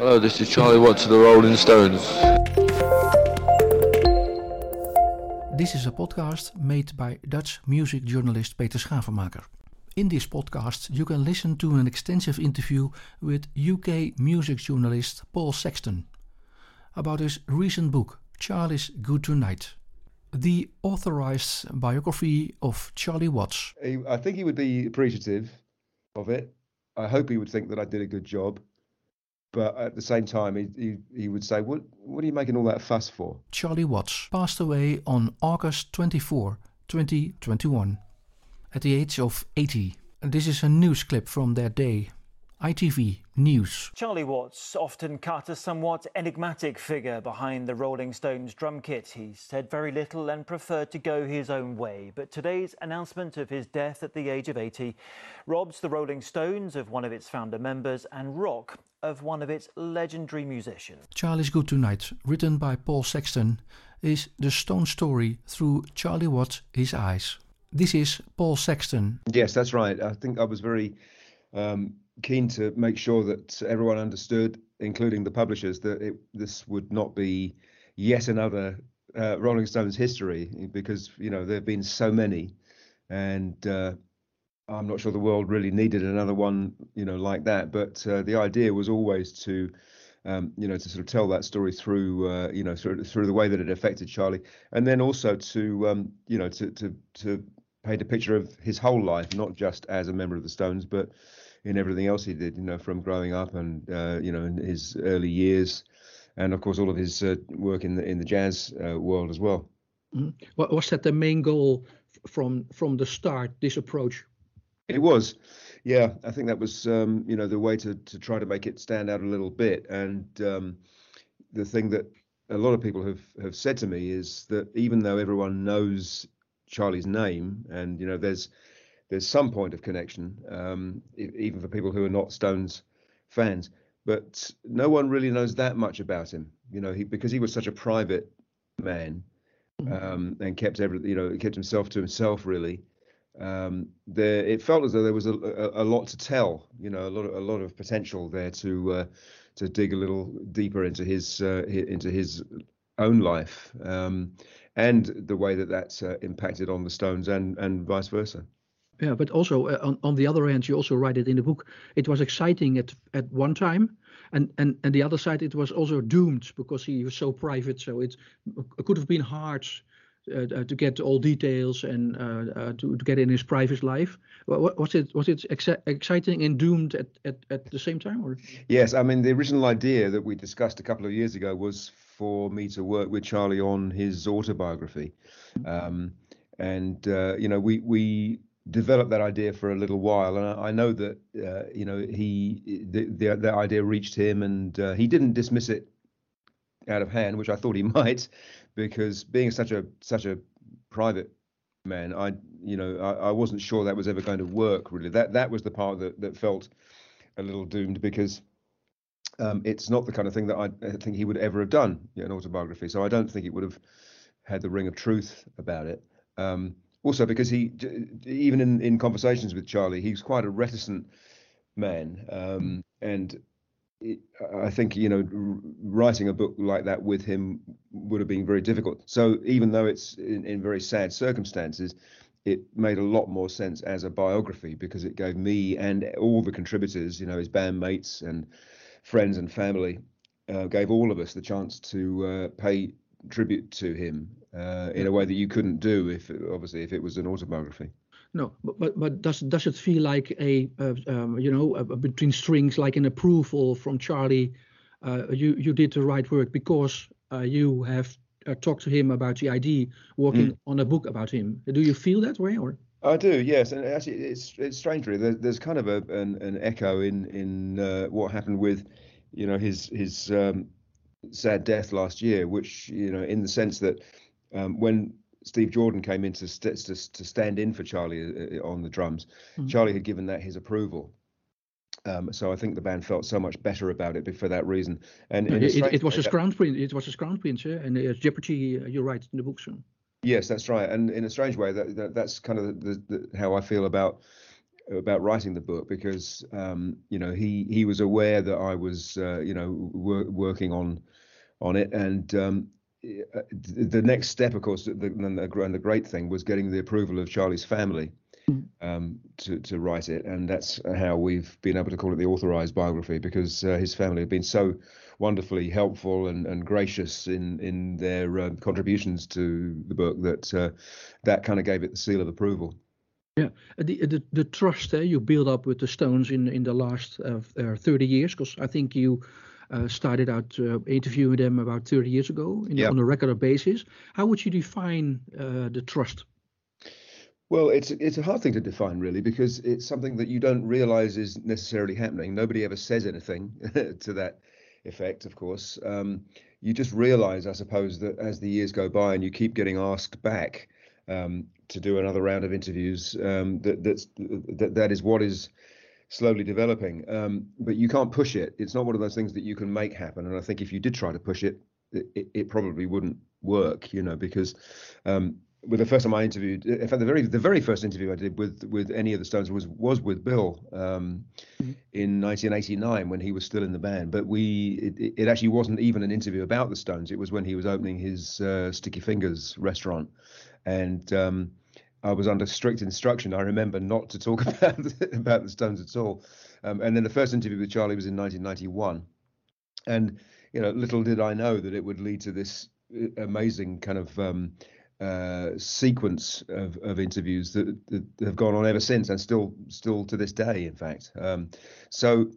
Hello, this is Charlie Watts of the Rolling Stones. This is a podcast made by Dutch music journalist Peter Schavenmaker. In this podcast, you can listen to an extensive interview with UK music journalist Paul Sexton about his recent book, Charlie's Good Tonight, the authorized biography of Charlie Watts. I think he would be appreciative of it. I hope he would think that I did a good job but at the same time, he, he, he would say, what, what are you making all that fuss for? Charlie Watts passed away on August 24, 2021, at the age of 80. This is a news clip from that day. ITV News. Charlie Watts, often cut a somewhat enigmatic figure behind the Rolling Stones drum kit. He said very little and preferred to go his own way. But today's announcement of his death at the age of 80 robs the Rolling Stones of one of its founder members and rock of one of its legendary musicians. Charlie's Good Tonight, written by Paul Sexton, is the Stone story through Charlie Watts' his eyes. This is Paul Sexton. Yes, that's right. I think I was very um, keen to make sure that everyone understood, including the publishers, that it, this would not be yet another uh, Rolling Stones history because you know there have been so many, and uh, I'm not sure the world really needed another one, you know, like that. But uh, the idea was always to, um, you know, to sort of tell that story through, uh, you know, through, through the way that it affected Charlie, and then also to, um, you know, to to to paint a picture of his whole life, not just as a member of the Stones, but in everything else he did, you know, from growing up and uh, you know in his early years, and of course all of his uh, work in the in the jazz uh, world as well. Mm. Was that the main goal from from the start? This approach. It was, yeah. I think that was um, you know the way to to try to make it stand out a little bit, and um, the thing that a lot of people have have said to me is that even though everyone knows Charlie's name, and you know there's there's some point of connection, um, even for people who are not Stones fans. But no one really knows that much about him, you know, he, because he was such a private man mm-hmm. um, and kept every, you know, kept himself to himself really. Um, there, it felt as though there was a, a, a, lot to tell, you know, a lot of, a lot of potential there to uh, to dig a little deeper into his uh, into his own life um, and the way that that's uh, impacted on the Stones and and vice versa yeah but also uh, on, on the other hand you also write it in the book it was exciting at at one time and and and the other side it was also doomed because he was so private so it, it could have been hard uh, uh, to get all details and uh, uh to, to get in his private life. Was it was it ex- exciting and doomed at, at, at the same time? Or yes, I mean the original idea that we discussed a couple of years ago was for me to work with Charlie on his autobiography, um, and uh, you know we we developed that idea for a little while, and I, know that uh, you know he the, the, the idea reached him, and uh, he didn't dismiss it out of hand, which I thought he might, because being such a such a private man, I you know I, I wasn't sure that was ever going to work really. That that was the part that that felt a little doomed because. Um, it's not the kind of thing that I, I think he would ever have done, you know, an autobiography. So I don't think it would have had the ring of truth about it. Um, also because he even in in conversations with Charlie, he's quite a reticent man, um, and it, I think you know writing a book like that with him would have been very difficult. So even though it's in, in very sad circumstances, it made a lot more sense as a biography because it gave me and all the contributors, you know, his bandmates and friends and family, uh, gave all of us the chance to uh, pay tribute to him uh, in a way that you couldn't do if obviously if it was an autobiography. No, but but does does it feel like a uh, um, you know uh, between strings like an approval from Charlie? Uh, you you did the right work because uh, you have uh, talked to him about the idea, working mm. on a book about him. Do you feel that way or? I do, yes, and actually, it's it's strange, really. There's, there's kind of a an, an echo in in uh, what happened with, you know, his his um, sad death last year, which you know, in the sense that um, when Steve Jordan came in to, st- to, to stand in for Charlie uh, uh, on the drums, mm-hmm. Charlie had given that his approval. Um, so I think the band felt so much better about it for that reason. And, and it, it, was his crown prince. It was his crown prince, yeah? and uh, Jeopardy. Uh, you write in the book, soon. Yes, that's right. And in a strange way, that, that that's kind of the, the, how I feel about about writing the book because um, you know he he was aware that I was uh, you know wor- working on on it and um, the next step of course the, and, the, great thing was getting the approval of Charlie's family mm. um, to to write it and that's how we've been able to call it the authorized biography because uh, his family have been so wonderfully helpful and, and gracious in in their uh, contributions to the book that uh, that kind of gave it the seal of approval. Yeah, the the, the trust uh, you build up with the Stones in in the last uh, 30 years, because I think you uh, started out uh, interviewing them about 30 years ago in, on a regular basis. How would you define uh, the trust? Well, it's it's a hard thing to define really because it's something that you don't realize is necessarily happening. Nobody ever says anything to that effect, of course. Um, you just realize, I suppose, that as the years go by and you keep getting asked back um, to do another round of interviews, um, that that's that that is what is slowly developing. Um, but you can't push it. It's not one of those things that you can make happen. And I think if you did try to push it, it, it probably wouldn't work, you know, because um, with the first time I interviewed, in fact, the very the very first interview I did with with any of the Stones was was with Bill um, mm-hmm. in 1989 when he was still in the band. But we it, it, actually wasn't even an interview about the Stones. It was when he was opening his uh, Sticky Fingers restaurant, and um, I was under strict instruction. I remember not to talk about about the Stones at all. Um, and then the first interview with Charlie was in 1991, and you know, little did I know that it would lead to this uh, amazing kind of um, uh, sequence of, of interviews that, that, have gone on ever since, and still still to this day, in fact. Um, so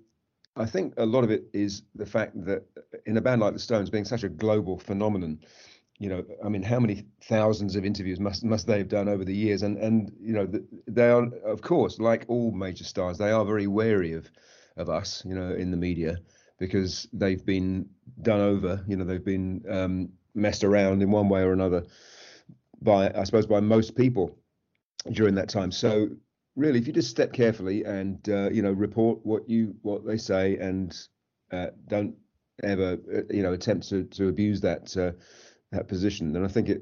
I think a lot of it is the fact that in a band like the Stones, being such a global phenomenon, you know, I mean, how many thousands of interviews must must they have done over the years? And and you know, they are, of course, like all major stars, they are very wary of of us, you know, in the media because they've been done over. You know, they've been um, messed around in one way or another by I suppose by most people during that time. So really, if you just step carefully and uh, you know report what you what they say and uh, don't ever uh, you know attempt to to abuse that uh, that position, then I think it,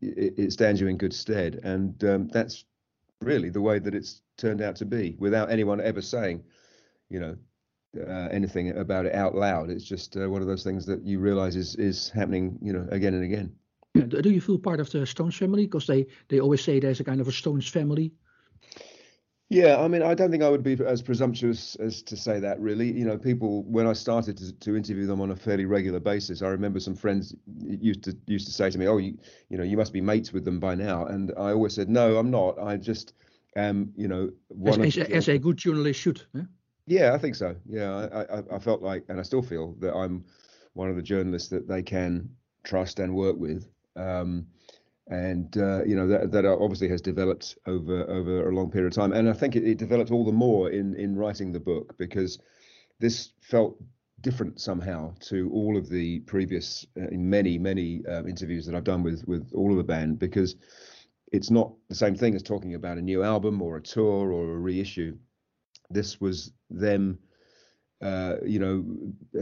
it, it stands you in good stead. And um, that's really the way that it's turned out to be, without anyone ever saying, you know. Uh, anything about it out loud. It's just uh, one of those things that you realize is is happening, you know, again and again. Do you feel part of the Stones family? Because they, they always say there's a kind of a Stones family. Yeah, I mean, I don't think I would be as presumptuous as to say that. Really, you know, people when I started to, to interview them on a fairly regular basis, I remember some friends used to used to say to me, "Oh, you, you know, you must be mates with them by now," and I always said, "No, I'm not. I just am, you know, one as, as, as a good journalist should." Huh? Yeah, I think so. Yeah, I, I, I felt like, and I still feel that I'm one of the journalists that they can trust and work with. Um, and uh, you know that that obviously has developed over over a long period of time, and I think it, it developed all the more in in writing the book because this felt different somehow to all of the previous uh, many many uh, interviews that I've done with with all of the band because it's not the same thing as talking about a new album or a tour or a reissue. This was them uh, you know,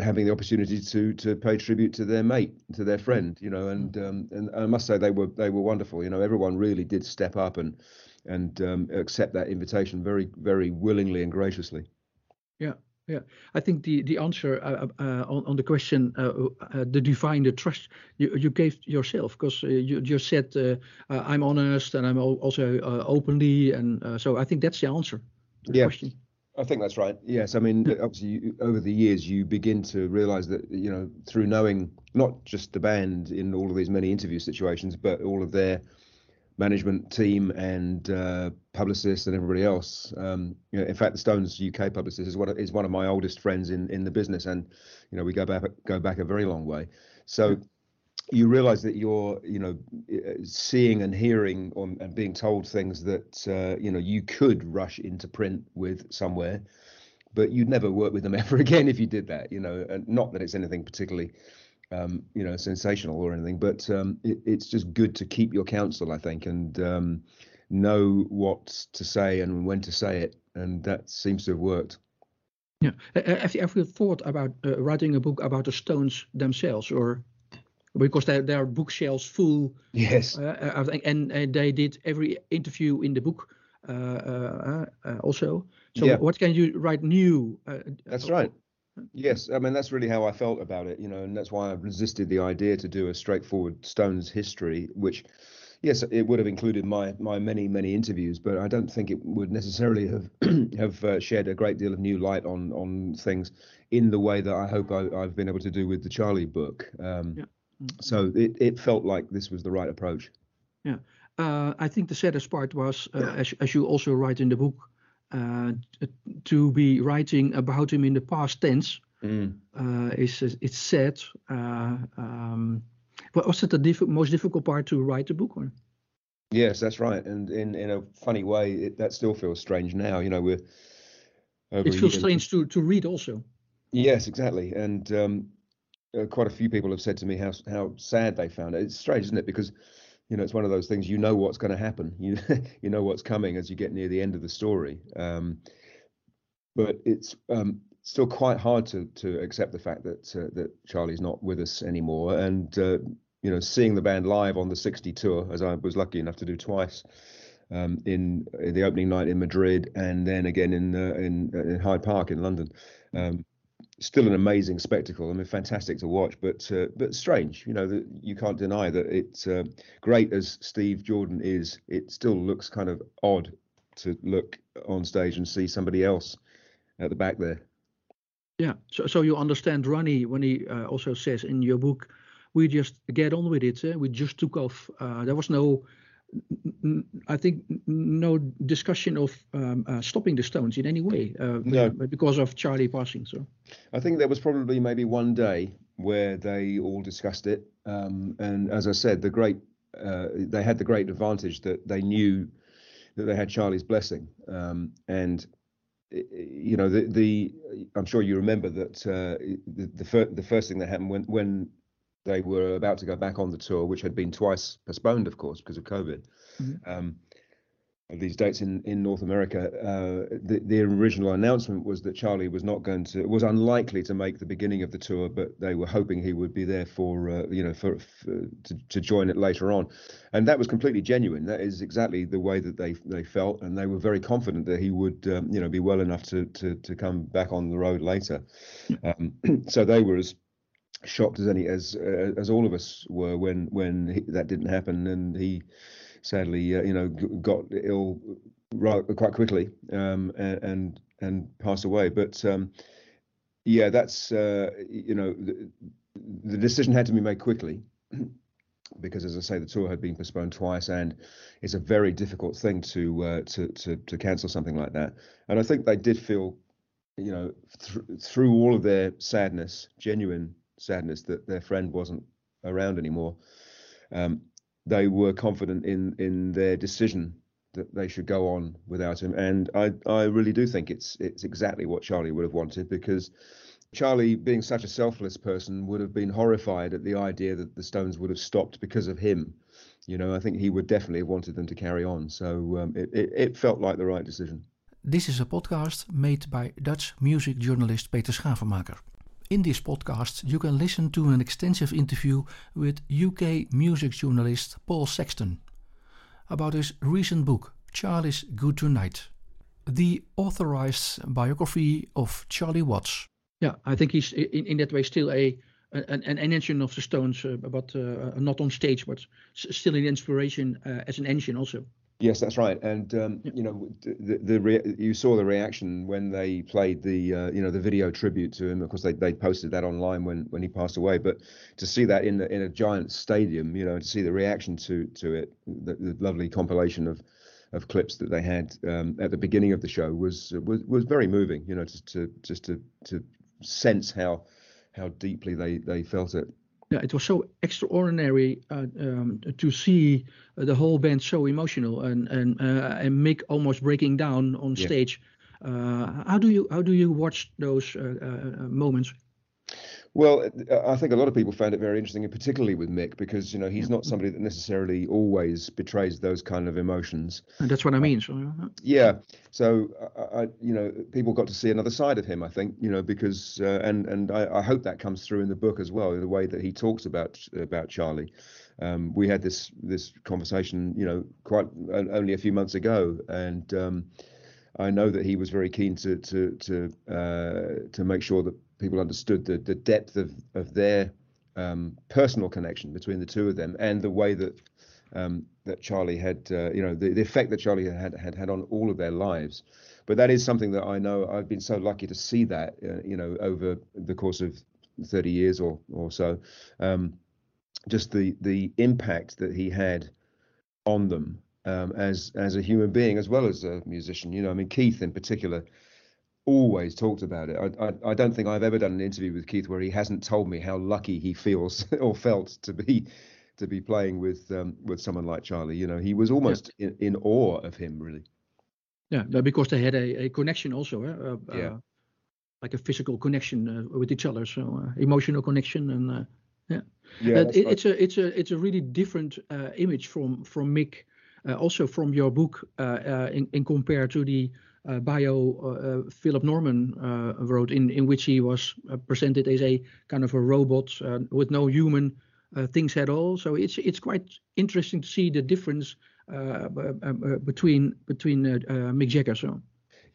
having the opportunity to to pay tribute to their mate, to their friend, you know, and um, and I must say they were they were wonderful. You know, everyone really did step up and and um, accept that invitation very very willingly and graciously. Yeah, yeah. I think the the answer uh, uh, on on the question, uh, uh the define the trust you you gave yourself, because uh, you just said uh, I'm honest and I'm also openly, and so I think that's the answer. To The yeah. Question. I think that's right. Yes, I mean, obviously, you, over the years, you begin to realise that you know through knowing not just the band in all of these many interview situations, but all of their management team and uh, publicists and everybody else. Um, you know, in fact, the Stones UK publicist is one of, is one of my oldest friends in in the business, and you know we go back go back a very long way. So you realize that you're you know seeing and hearing on, and being told things that uh, you know you could rush into print with somewhere but you'd never work with them ever again if you did that you know and not that it's anything particularly um, you know sensational or anything but um, it, it's just good to keep your counsel i think and um, know what to say and when to say it and that seems to have worked. Yeah. Have you ever thought about uh, writing a book about the stones themselves or because there, there are bookshelves full. Yes. Uh, uh and, and they did every interview in the book uh, uh, uh, also. So Yeah. what can you write new? Uh, That's right. Yes, I mean that's really how I felt about it, you know, and that's why I resisted the idea to do a straightforward Stones history, which, yes, it would have included my my many many interviews, but I don't think it would necessarily have have uh, shed a great deal of new light on on things in the way that I hope I, I've been able to do with the Charlie book. Um, Yeah. So it it felt like this was the right approach. Uh, I think the saddest part was, uh, as, as you also write in the book, uh, to be writing about him in the past tense. Mm. Uh, is it's sad. Uh, um, but was it the diff- most difficult part to write the book? on? Yes, that's right. And in in a funny way, it, that still feels strange now. You know, we're over It feels strange to to read also. Yes, exactly. And um, uh, quite a few people have said to me how how sad they found it. It's strange, isn't it? Because you know it's one of those things. You know what's going to happen. You you know what's coming as you get near the end of the story. Um, but it's um, still quite hard to to accept the fact that uh, that Charlie's not with us anymore. And uh, you know, seeing the band live on the 60 tour, as I was lucky enough to do twice. Um, in, in the opening night in Madrid, and then again in uh, in, in Hyde Park in London, um, still an amazing spectacle. I mean, fantastic to watch, but uh, but strange. You know that you can't deny that it's uh, great as Steve Jordan is. It still looks kind of odd to look on stage and see somebody else at the back there. Yeah. So so you understand Ronnie when he uh, also says in your book, we just get on with it. eh? We just took off. Uh, there was no. N- n- I think no discussion of um, uh, stopping the Stones in any way, uh, No. because of Charlie passing. So I think there was probably maybe one day where they all discussed it, um, and as I said, the great uh, they had the great advantage that they knew that they had Charlie's blessing, um, and you know the the I'm sure you remember that uh, the the, fir- the first thing that happened when when they were about to go back on the tour, which had been twice postponed, of course, because of COVID. Mhm. Um, these dates in, in North America, uh, the, the original announcement was that Charlie was not going to, was unlikely to make the beginning of the tour, but they were hoping he would be there for, uh, you know, for, for to, to join it later on, and that was completely genuine. That is exactly the way that they they felt, and they were very confident that he would, um, you know, be well enough to to to come back on the road later. Um, so they were as shocked as any as uh, as all of us were when when he, that didn't happen, and he sadly, uh, you know, got ill quite quickly um, and, and and passed away. But um, yeah, that's uh, you know, the, the decision had to be made quickly because, as I say, the tour had been postponed twice, and it's a very difficult thing to uh, to to to cancel something like that. And I think they did feel, you know, th- through all of their sadness, genuine sadness that their friend wasn't around anymore. Um, they were confident in in their decision that they should go on without him, and I I really do think it's it's exactly what Charlie would have wanted because Charlie, being such a selfless person, would have been horrified at the idea that the Stones would have stopped because of him. You know, I think he would definitely have wanted them to carry on. So um, it, it it felt like the right decision. This is a podcast made by Dutch music journalist Peter Schavenmaker. In this podcast, you can listen to an extensive interview with UK music journalist Paul Sexton about his recent book, Charlie's Good Tonight, the authorized biography of Charlie Watts. yeah, I think he's in, in that way still a an, an, engine of the Stones, uh, but uh, not on stage, but still an inspiration uh, as an engine also. Yes, that's right. And um, you know, the the rea- you saw the reaction when they played the uh, you know the video tribute to him. Of course, they they posted that online when when he passed away. But to see that in the, in a giant stadium, you know, to see the reaction to to it, the, the lovely compilation of of clips that they had um, at the beginning of the show was was was very moving. You know, just to just to to sense how how deeply they they felt it. Yeah, it was so extraordinary uh, um, to see uh, the whole band so emotional and and uh, and Mick almost breaking down on Yeah. stage. Uh, how do you how do you watch those uh, uh, moments? Well, I think a lot of people found it very interesting, and particularly with Mick, because you know he's not somebody that necessarily always betrays those kind of emotions. And that's what I mean. So, uh, Yeah, so I, I, you know, people got to see another side of him. I think, you know, because uh, and and I, I hope that comes through in the book as well, in the way that he talks about about Charlie. Um, we had this this conversation, you know, quite only a few months ago, and um, I know that he was very keen to to to uh, to make sure that people understood the the depth of of their um, personal connection between the two of them and the way that um, that Charlie had, uh, you know, the, the effect that Charlie had, had had on all of their lives. But that is something that I know I've been so lucky to see that, uh, you know, over the course of 30 years or or so. Um, just the the impact that he had on them um, as as a human being as well as a musician. You know, I mean Keith in particular always talked about it. I, I, I don't think I've ever done an interview with Keith where he hasn't told me how lucky he feels or felt to be to be playing with um, with someone like Charlie. You know, he was almost yeah. in, in awe of him, really. Yeah, because they had a, a connection also. Eh? Uh, yeah. Uh, like a physical connection uh, with each other, so uh, emotional connection, and uh, yeah, yeah it, right. it's a it's a it's a really different uh, image from from Mick, also from your book, in, in compared to the uh, bio uh, Philip Norman uh, wrote, in, in which he was presented as a kind of a robot with no human things at all. So it's it's quite interesting to see the difference between between Mick Jagger. So.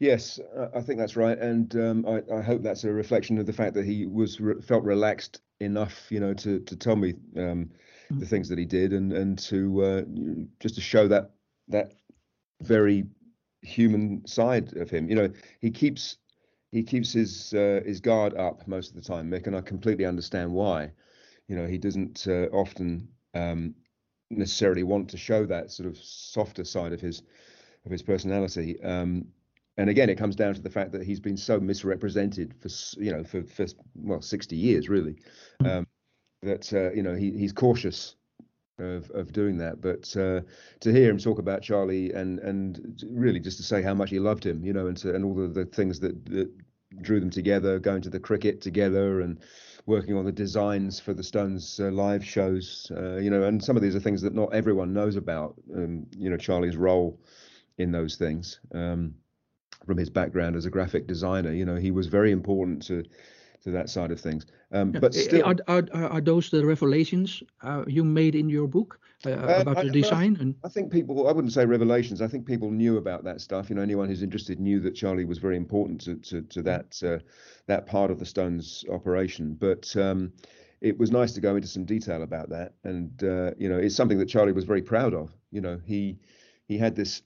Yes, I think that's right, and um, I, I, hope that's a reflection of the fact that he was re- felt relaxed enough, you know, to to tell me um, mm-hmm. the things that he did, and and to uh, just to show that that very human side of him. You know, he keeps he keeps his uh, his guard up most of the time, Mick, and I completely understand why. You know, he doesn't uh, often um, necessarily want to show that sort of softer side of his of his personality. Um, and again, it comes down to the fact that he's been so misrepresented for you know for, for well 60 years really, um, that uh, you know he, he's cautious of of doing that. But uh, to hear him talk about Charlie and and really just to say how much he loved him, you know, and to, and all of the things that, that drew them together, going to the cricket together and working on the designs for the Stones uh, live shows, uh, you know, and some of these are things that not everyone knows about. Um, you know, Charlie's role in those things. Um, from his background as a graphic designer, you know, he was very important to to that side of things. Um, yeah. But still, are, are, are, those the revelations uh, you made in your book uh, uh about I, the design? I, and I think people, I wouldn't say revelations. I think people knew about that stuff. You know, anyone who's interested knew that Charlie was very important to to, to that uh, that part of the Stones operation. But um, it was nice to go into some detail about that, and uh, you know, it's something that Charlie was very proud of. You know, he he had this,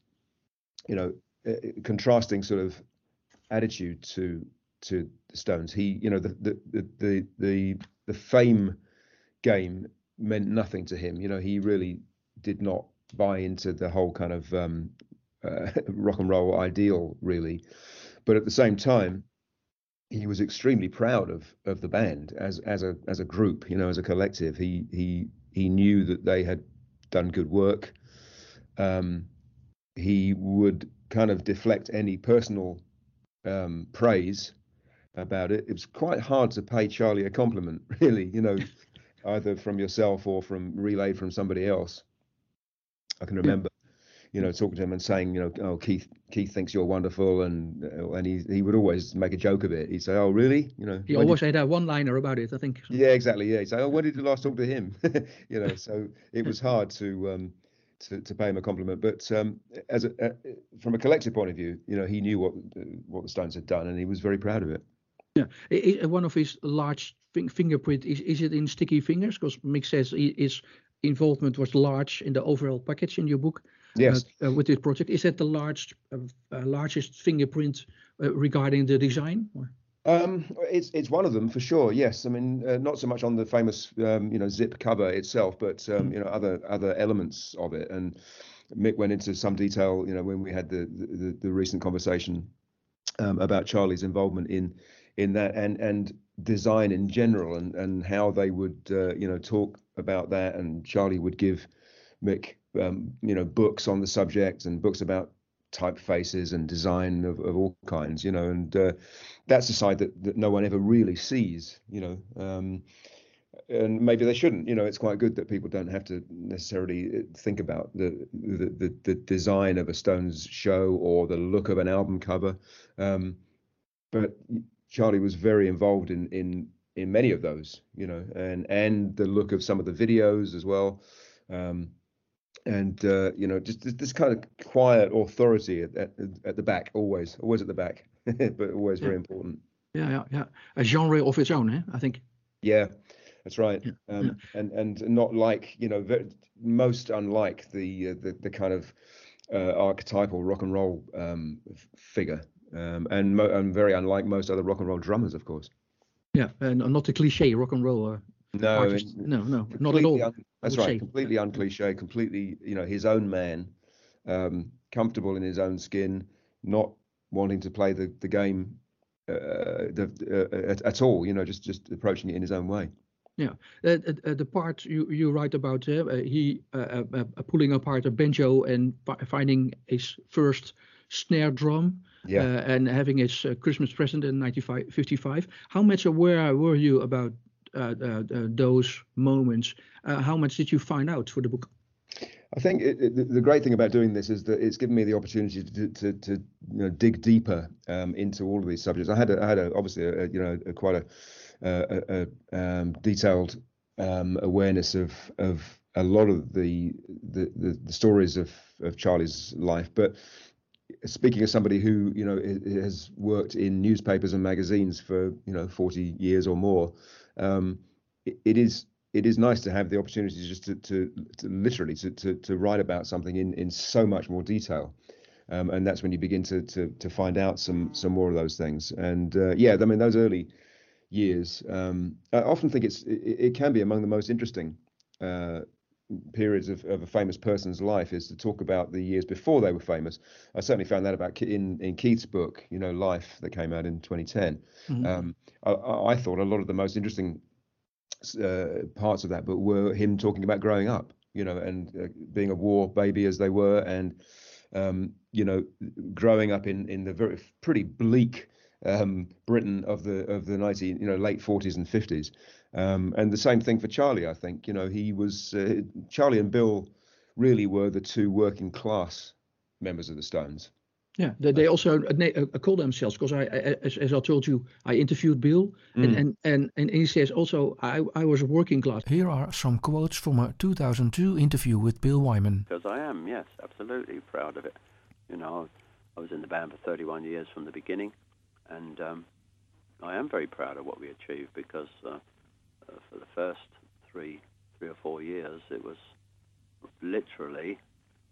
you know, uh, contrasting sort of attitude to to the Stones. He, you know, the the the the the fame game meant nothing to him. You know, he really did not buy into the whole kind of um, uh, rock and roll ideal, really. But at the same time, he was extremely proud of of the band as as a as a group. You know, as a collective. He he he knew that they had done good work. Um, he would kind of deflect any personal um, praise about it. It was quite hard to pay Charlie a compliment, really, you know, either from yourself or from relayed from somebody else. I can remember, you know, talking to him and saying, you know, oh Keith, Keith thinks you're wonderful, and uh, and he he would always make a joke of it. He'd say, oh really, you know. He always had a one-liner about it, I think. Yeah, exactly. Yeah, he'd say, oh, when did you last talk to him? you know, so it was hard to. Um, to, to pay him a compliment. But um, as a, uh, from a collective point of view, you know, he knew what what the Stones had done, and he was very proud of it. Yeah, one of his large fingerprint is is it in Sticky Fingers? Because Mick says his involvement was large in the overall package in your book. Yes. Uh, uh, with this project, is that the large uh, uh largest fingerprint uh, regarding the design? Or? Um, it's it's one of them for sure. Yes, I mean uh, not so much on the famous um, you know zip cover itself, but um, you know other other elements of it. And Mick went into some detail, you know, when we had the the, the recent conversation um, about Charlie's involvement in in that and and design in general and and how they would uh, you know talk about that and Charlie would give Mick um, you know books on the subject and books about typefaces and design of, of all kinds you know and uh, that's a side that, that no one ever really sees, you know. Um, and maybe they shouldn't. You know, it's quite good that people don't have to necessarily uh, think about the the, the, the design of a Stones show or the look of an album cover. Um, but Charlie was very involved in in in many of those, you know, and and the look of some of the videos as well. Um, and uh, you know, just this kind of quiet authority at, at, at the back, always, always at the back, but always very important. Yeah, yeah, yeah. A genre of its own, eh? I think. Yeah, that's right. Yeah, um, yeah. And and not like you know, very, most unlike the uh, the the kind of uh, archetypal rock and roll um, figure, um, and mo- and very unlike most other rock and roll drummers, of course. Yeah, and not a cliche rock and roll. Uh, no, artist. no, no, not at all. Un- that's right. Completely uncliche. Completely, you know, his own man, um, comfortable in his own skin, not wanting to play the the game uh, the, uh, at, at, all. You know, just just approaching it in his own way. Yeah, uh, uh, the part you, you write about uh, he uh, pulling apart a banjo and finding his first snare drum yeah. and having his Christmas present in 1955. How much aware were you about those moments? how much did you find out for the book? I think it, it, the great thing about doing this is that it's given me the opportunity to to, to you know, dig deeper um, into all of these subjects. I had a, I had a, obviously a, you know a, quite a a, a um, detailed um, awareness of of a lot of the the, the, the stories of, of Charlie's life. But speaking as somebody who you know has worked in newspapers and magazines for you know 40 years or more, um, it, it is it is nice to have the opportunity just to, to, to literally to, to, to write about something in, in so much more detail. Um, and that's when you begin to, to to find out some some more of those things. And uh, yeah, I mean those early years. Um, I often think it's it, it, can be among the most interesting uh, periods of, of, a famous person's life is to talk about the years before they were famous. I certainly found that about in in Keith's book, you know, Life that came out in 2010. Mm-hmm. Um, I, I, thought a lot of the most interesting uh, parts of that book were him talking about growing up, you know, and uh, being a war baby as they were, and um, you know, growing up in in the very pretty bleak um, Britain of the of the 19 you know late 40s and 50s, um, and the same thing for Charlie. I think you know he was uh, Charlie and Bill really were the two working class members of the Stones. Yeah, they, they also uh, uh, call themselves because I, as, as I told you, I interviewed Bill, mm. and, and and and he says also I I was a working class. Here are some quotes from a 2002 interview with Bill Wyman. Because I am, yes, absolutely proud of it. You know, I was in the band for 31 years from the beginning and um, I am very proud of what we achieved because uh, for the first three, three or four years, it was literally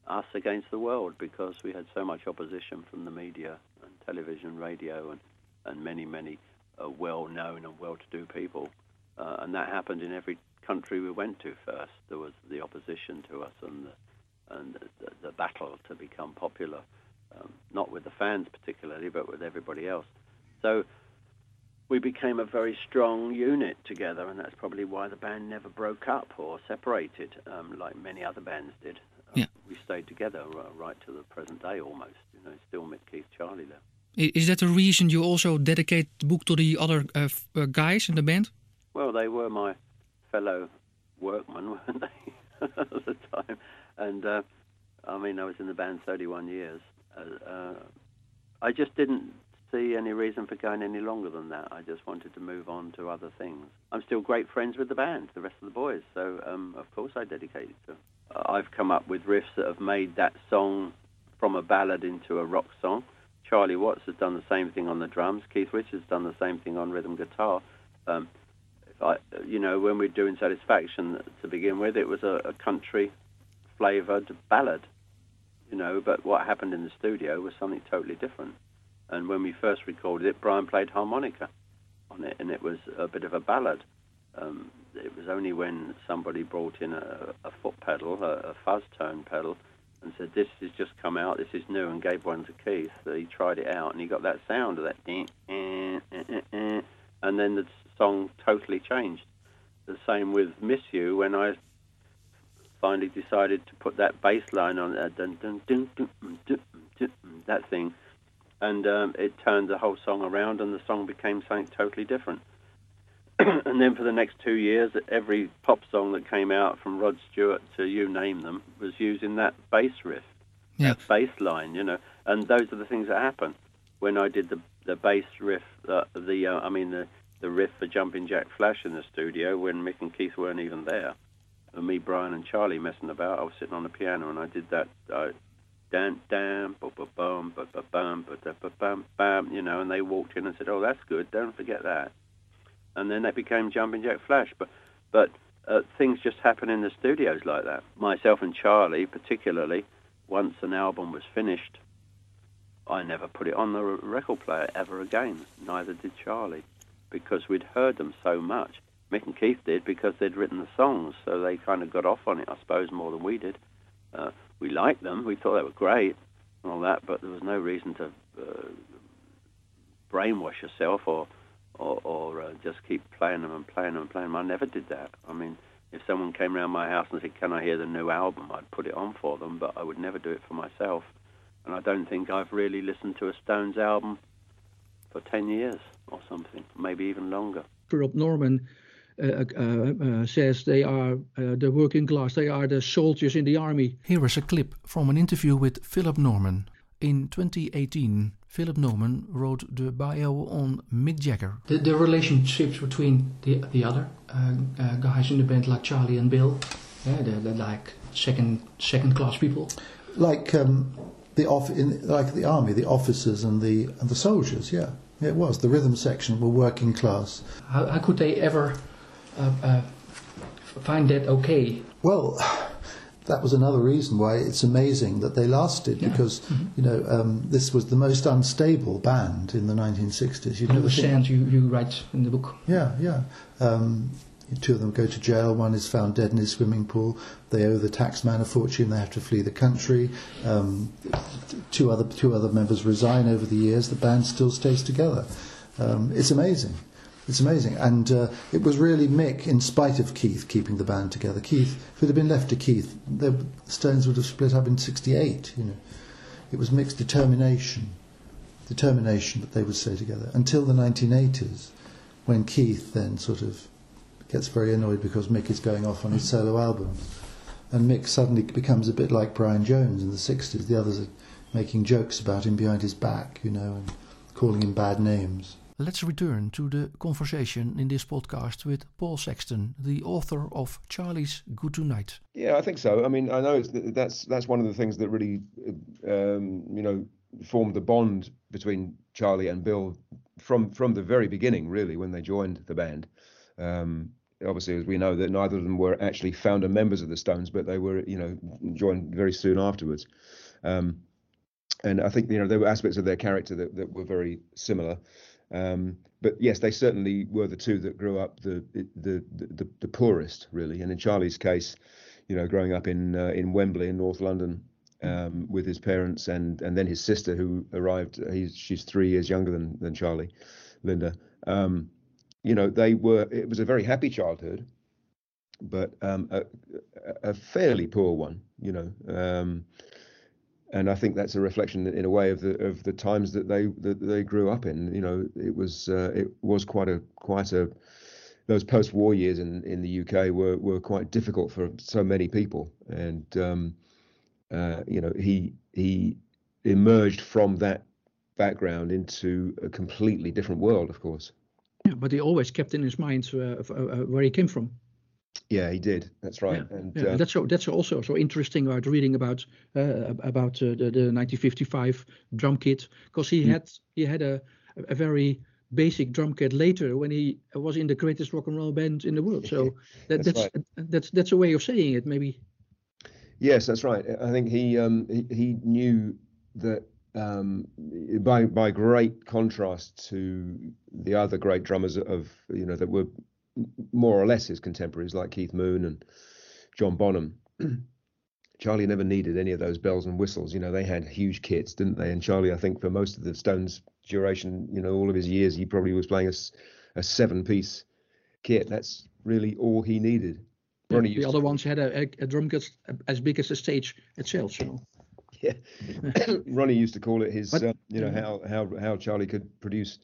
us against the world because we had so much opposition from the media and television, radio, and and many, many uh, well-known and well-to-do people, uh, and that happened in every country we went to. First, there was the opposition to us and the, and the, the battle to become popular, um, not with the fans particularly, but with everybody else. So we became a very strong unit together, and that's probably why the band never broke up or separated um, like many other bands did. Um, yeah. We stayed together right to the present day almost. You know, still Mick, Keith, Charlie there. Is that the reason you also dedicate the book to the other uh, uh, guys in the band? Well, they were my fellow workmen, weren't they, at the time? And uh, I mean, I was in the band 31 years. Uh, uh, I just didn't see any reason for going any longer than that. I just wanted to move on to other things. I'm still great friends with the band, the rest of the boys, so um, of course I dedicate it to them. I've come up with riffs that have made that song from a ballad into a rock song. Charlie Watts has done the same thing on the drums. Keith Richards has done the same thing on rhythm guitar. Um, I, you know, when we're doing Satisfaction to begin with, it was a, a country flavoured ballad, you know, but what happened in the studio was something totally different. And when we first recorded it, Brian played harmonica on it, and it was a bit of a ballad. Um, it was only when somebody brought in a, a foot pedal, a, a, fuzz tone pedal, and said, "This has just come out. This is new," and gave one to Keith. That he tried it out, and he got that sound of that, eh, eh, eh, and then the song totally changed. The same with "Miss You" when I finally decided to put that bass line on, uh, dun, dun, dun, that thing and um, it turned the whole song around, and the song became something totally different. and then for the next two years, every pop song that came out from Rod Stewart to you name them was using that bass riff, Yeah. that bass line, you know. And those are the things that happen when I did the the bass riff, uh, the uh, I mean the the riff for Jumping Jack Flash in the studio when Mick and Keith weren't even there, and me, Brian, and Charlie messing about. I was sitting on the piano and I did that. Uh, Dan, dan, ba bum, ba ba bum, ba da ba bum, bam, you know, and they walked in and said, "Oh, that's good. Don't forget that." And then that became Jumping Jack Flash. But, but uh, things just happen in the studios like that. Myself and Charlie, particularly, once an album was finished, I never put it on the record player ever again. Neither did Charlie, because we'd heard them so much. Mick and Keith did because they'd written the songs, so they kind of got off on it, I suppose, more than we did. Uh, we liked them, we thought they were great, and all that, but there was no reason to uh, brainwash yourself or or, or uh, just keep playing them and playing them and playing them. I never did that. I mean, if someone came around my house and said, "Can I hear the new album?" I'd put it on for them, but I would never do it for myself. And I don't think I've really listened to a Stones album for ten years or something, maybe even longer. Rob Norman says they are uh, the working class, they are the soldiers in the army. Here is a clip from an interview with Philip Norman. In 2018, Philip Norman wrote the bio on Mick Jagger. The, the relationships between the, the other uh, uh, guys in the band, like Charlie and Bill, yeah, they're, they're like second second class people. like um, the off in like the army, the officers and the and the soldiers. Yeah, yeah, it was. The rhythm section were working class. How, how could they ever uh, uh, find that okay? Well, that was another reason why it's amazing that they lasted because you know um, this was the most unstable band in the 1960s. You You never think- you, you write in the book. Yeah, yeah. Um, two of them go to jail. One is found dead in his swimming pool. They owe the taxman a fortune. They have to flee the country. Um, two other two other members resign over the years. The band still stays together. Um, it's amazing. It's amazing, and uh, it was really Mick, in spite of Keith, keeping the band together. Keith, if it had been left to Keith, the Stones would have split up in '68. You know, it was Mick's determination, determination that they would stay together until the 1980s, when Keith then sort of gets very annoyed because Mick is going off on his solo album. And Mick suddenly becomes a bit like Brian Jones in the 60s. The others are making jokes about him behind his back, you know, and calling him bad names. Let's return to the conversation in this podcast with Paul Sexton, the author of Charlie's Good Tonight. Yeah, I think so. I mean, I know it's, that's that's one of the things that really, um, you know, formed the bond between Charlie and Bill from from the very beginning, really, when they joined the band. Um, obviously, as we know, that neither of them were actually founder members of the Stones, but they were, you know, joined very soon afterwards. Um, and I think you know there were aspects of their character that, that were very similar. Um, but yes, they certainly were the two that grew up the the the, the poorest, really. And in Charlie's case, you know, growing up in uh, in Wembley in North London um, with his parents and and then his sister who arrived. He's she's three years younger than than Charlie, Linda. Um, you know, they were. It was a very happy childhood, but um, a, a fairly poor one. You know. And I think that's a reflection in a way of the of the times that they that they grew up in. You know, it was uh, it was quite a quite a those post-war years in in the UK were were quite difficult for so many people, and um, uh, you know he he emerged from that background into a completely different world, of course. Yeah, but he always kept in his mind uh, uh, where he came from. Yeah, he did. That's right. Yeah, and yeah, uh, that's so that's also so interesting about reading about uh, about uh, the, the 1955 drum kit because he Mm. had he had a a very basic drum kit later when he was in the greatest rock and roll band in the world. So that, That's that's that's that's a way of saying it, maybe. Yes, that's right. I think he um, he, he knew that um, by by great contrast to the other great drummers of you know that were more or less his contemporaries like Keith Moon and John Bonham. Charlie never needed any of those bells and whistles. You know, they had huge kits, didn't they? And Charlie, I think, for most of the Stones' duration, you know, all of his years, he probably was playing a seven-piece kit. That's really all he needed. Yeah, the other to- ones had a, a, a drum kit as big as the stage itself. So yeah. Ronnie used to call it his, But- uh, you know, how how how Charlie could produce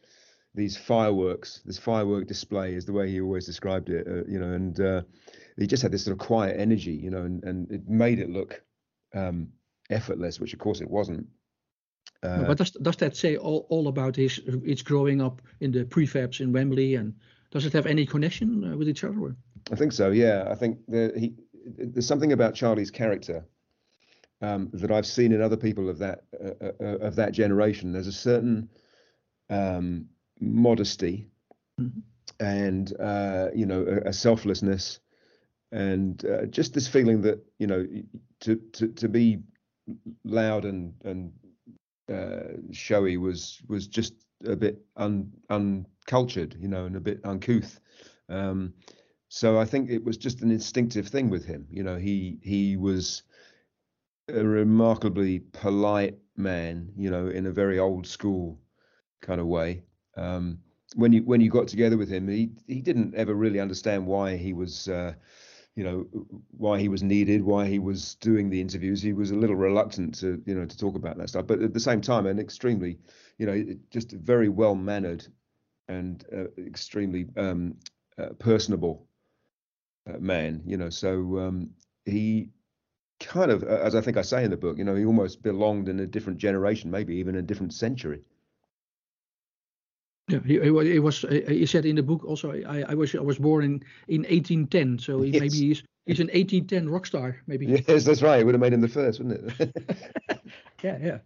these fireworks. This firework display is the way he always described it, uh, you know, and uh, he just had this sort of quiet energy, you know, and and it made it look um, effortless, which of course it wasn't. Uh, but does does that say all, all about his his growing up in the prefabs in Wembley and does it have any connection uh, with each other? I think so. Yeah, I think the, he there's something about Charlie's character um, that I've seen in other people of that uh, uh, of that generation. There's a certain um, modesty Mhm. and uh, you know a, a selflessness and uh, just this feeling that you know to to to be loud and and uh, showy was was just a bit un, uncultured, you know, and a bit uncouth. Um, so I think it was just an instinctive thing with him. You know, he he was a remarkably polite man. You know, in a very old school kind of way. Um, when you when you got together with him, he he didn't ever really understand why he was. Uh, you know why he was needed, why he was doing the interviews. He was a little reluctant to, you know, to talk about that stuff. But at the same time, an extremely, you know, just very well mannered and uh, extremely um, uh, personable uh, man. You know, so um, he kind of, as I think I say in the book, you know, he almost belonged in a different generation, maybe even a different century. Yeah, he, he, was. uh, He said in the book also. I, I was I was born in in 1810, so he, Yes. maybe he's he's an 1810 rock star. Maybe. Yes, that's right. It would have made him the first, wouldn't it? Yeah, yeah.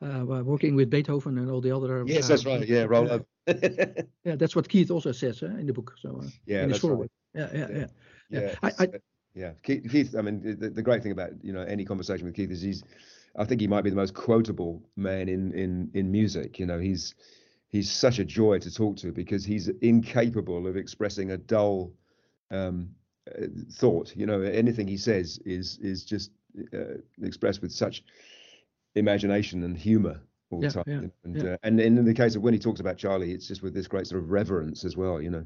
Uh, well, working with Beethoven and all the other. yes, uh, that's right. Yeah, roll yeah, up. Yeah, that's what Keith also says uh, in the book. So uh, yeah, that's right. Yeah, yeah, yeah. Yeah, Yeah, I- I- uh, yeah. Keith, Keith. I mean, the, the great thing about you know any conversation with Keith is he's, I think he might be the most quotable man in in in music. You know, he's he's such a joy to talk to because he's incapable of expressing a dull um, uh, thought. You know, anything he says is is just uh, expressed with such imagination and humor all the Yeah, time. yeah, and yeah. Uh, and and in the case of when he talks about Charlie, it's just with this great sort of reverence as well. You know.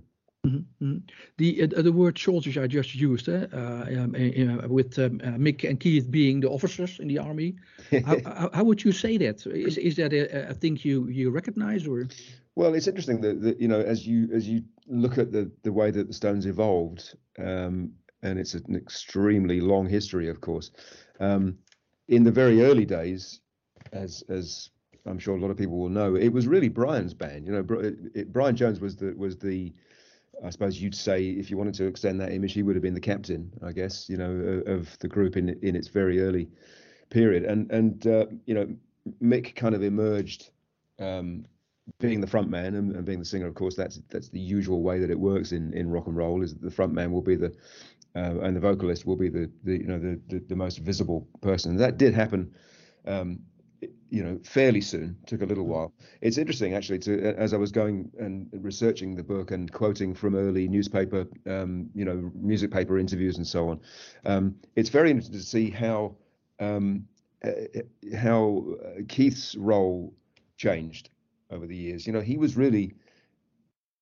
Mhm, mhm. The uh, the word soldiers I just used uh, uh, um, uh, uh, with um, uh, Mick and Keith being the officers in the army. how, how, how would you say that? Is is that a, a thing you you recognize or? Well, it's interesting that, that you know as you as you look at the the way that the Stones evolved, um, and it's an extremely long history, of course. Um, in the very early days, as as I'm sure a lot of people will know, it was really Brian's band. You know, it, it, Brian Jones was the was the I suppose you'd say if you wanted to extend that image, he would have been the captain, I guess, you know, of the group in in its very early period. And and uh, you know, Mick kind of emerged um, being the front man and, and being the singer. Of course, that's that's the usual way that it works in in rock and roll. Is the front man will be the uh, and the vocalist will be the the you know the the, the most visible person. That did happen. Um, you know, fairly soon. Took a little while. It's interesting actually to as I was going and researching the book and quoting from early newspaper, um, you know, music paper interviews and so on. Um, it's very interesting to see how um, uh, how uh, Keith's role changed over the years. You know, he was really.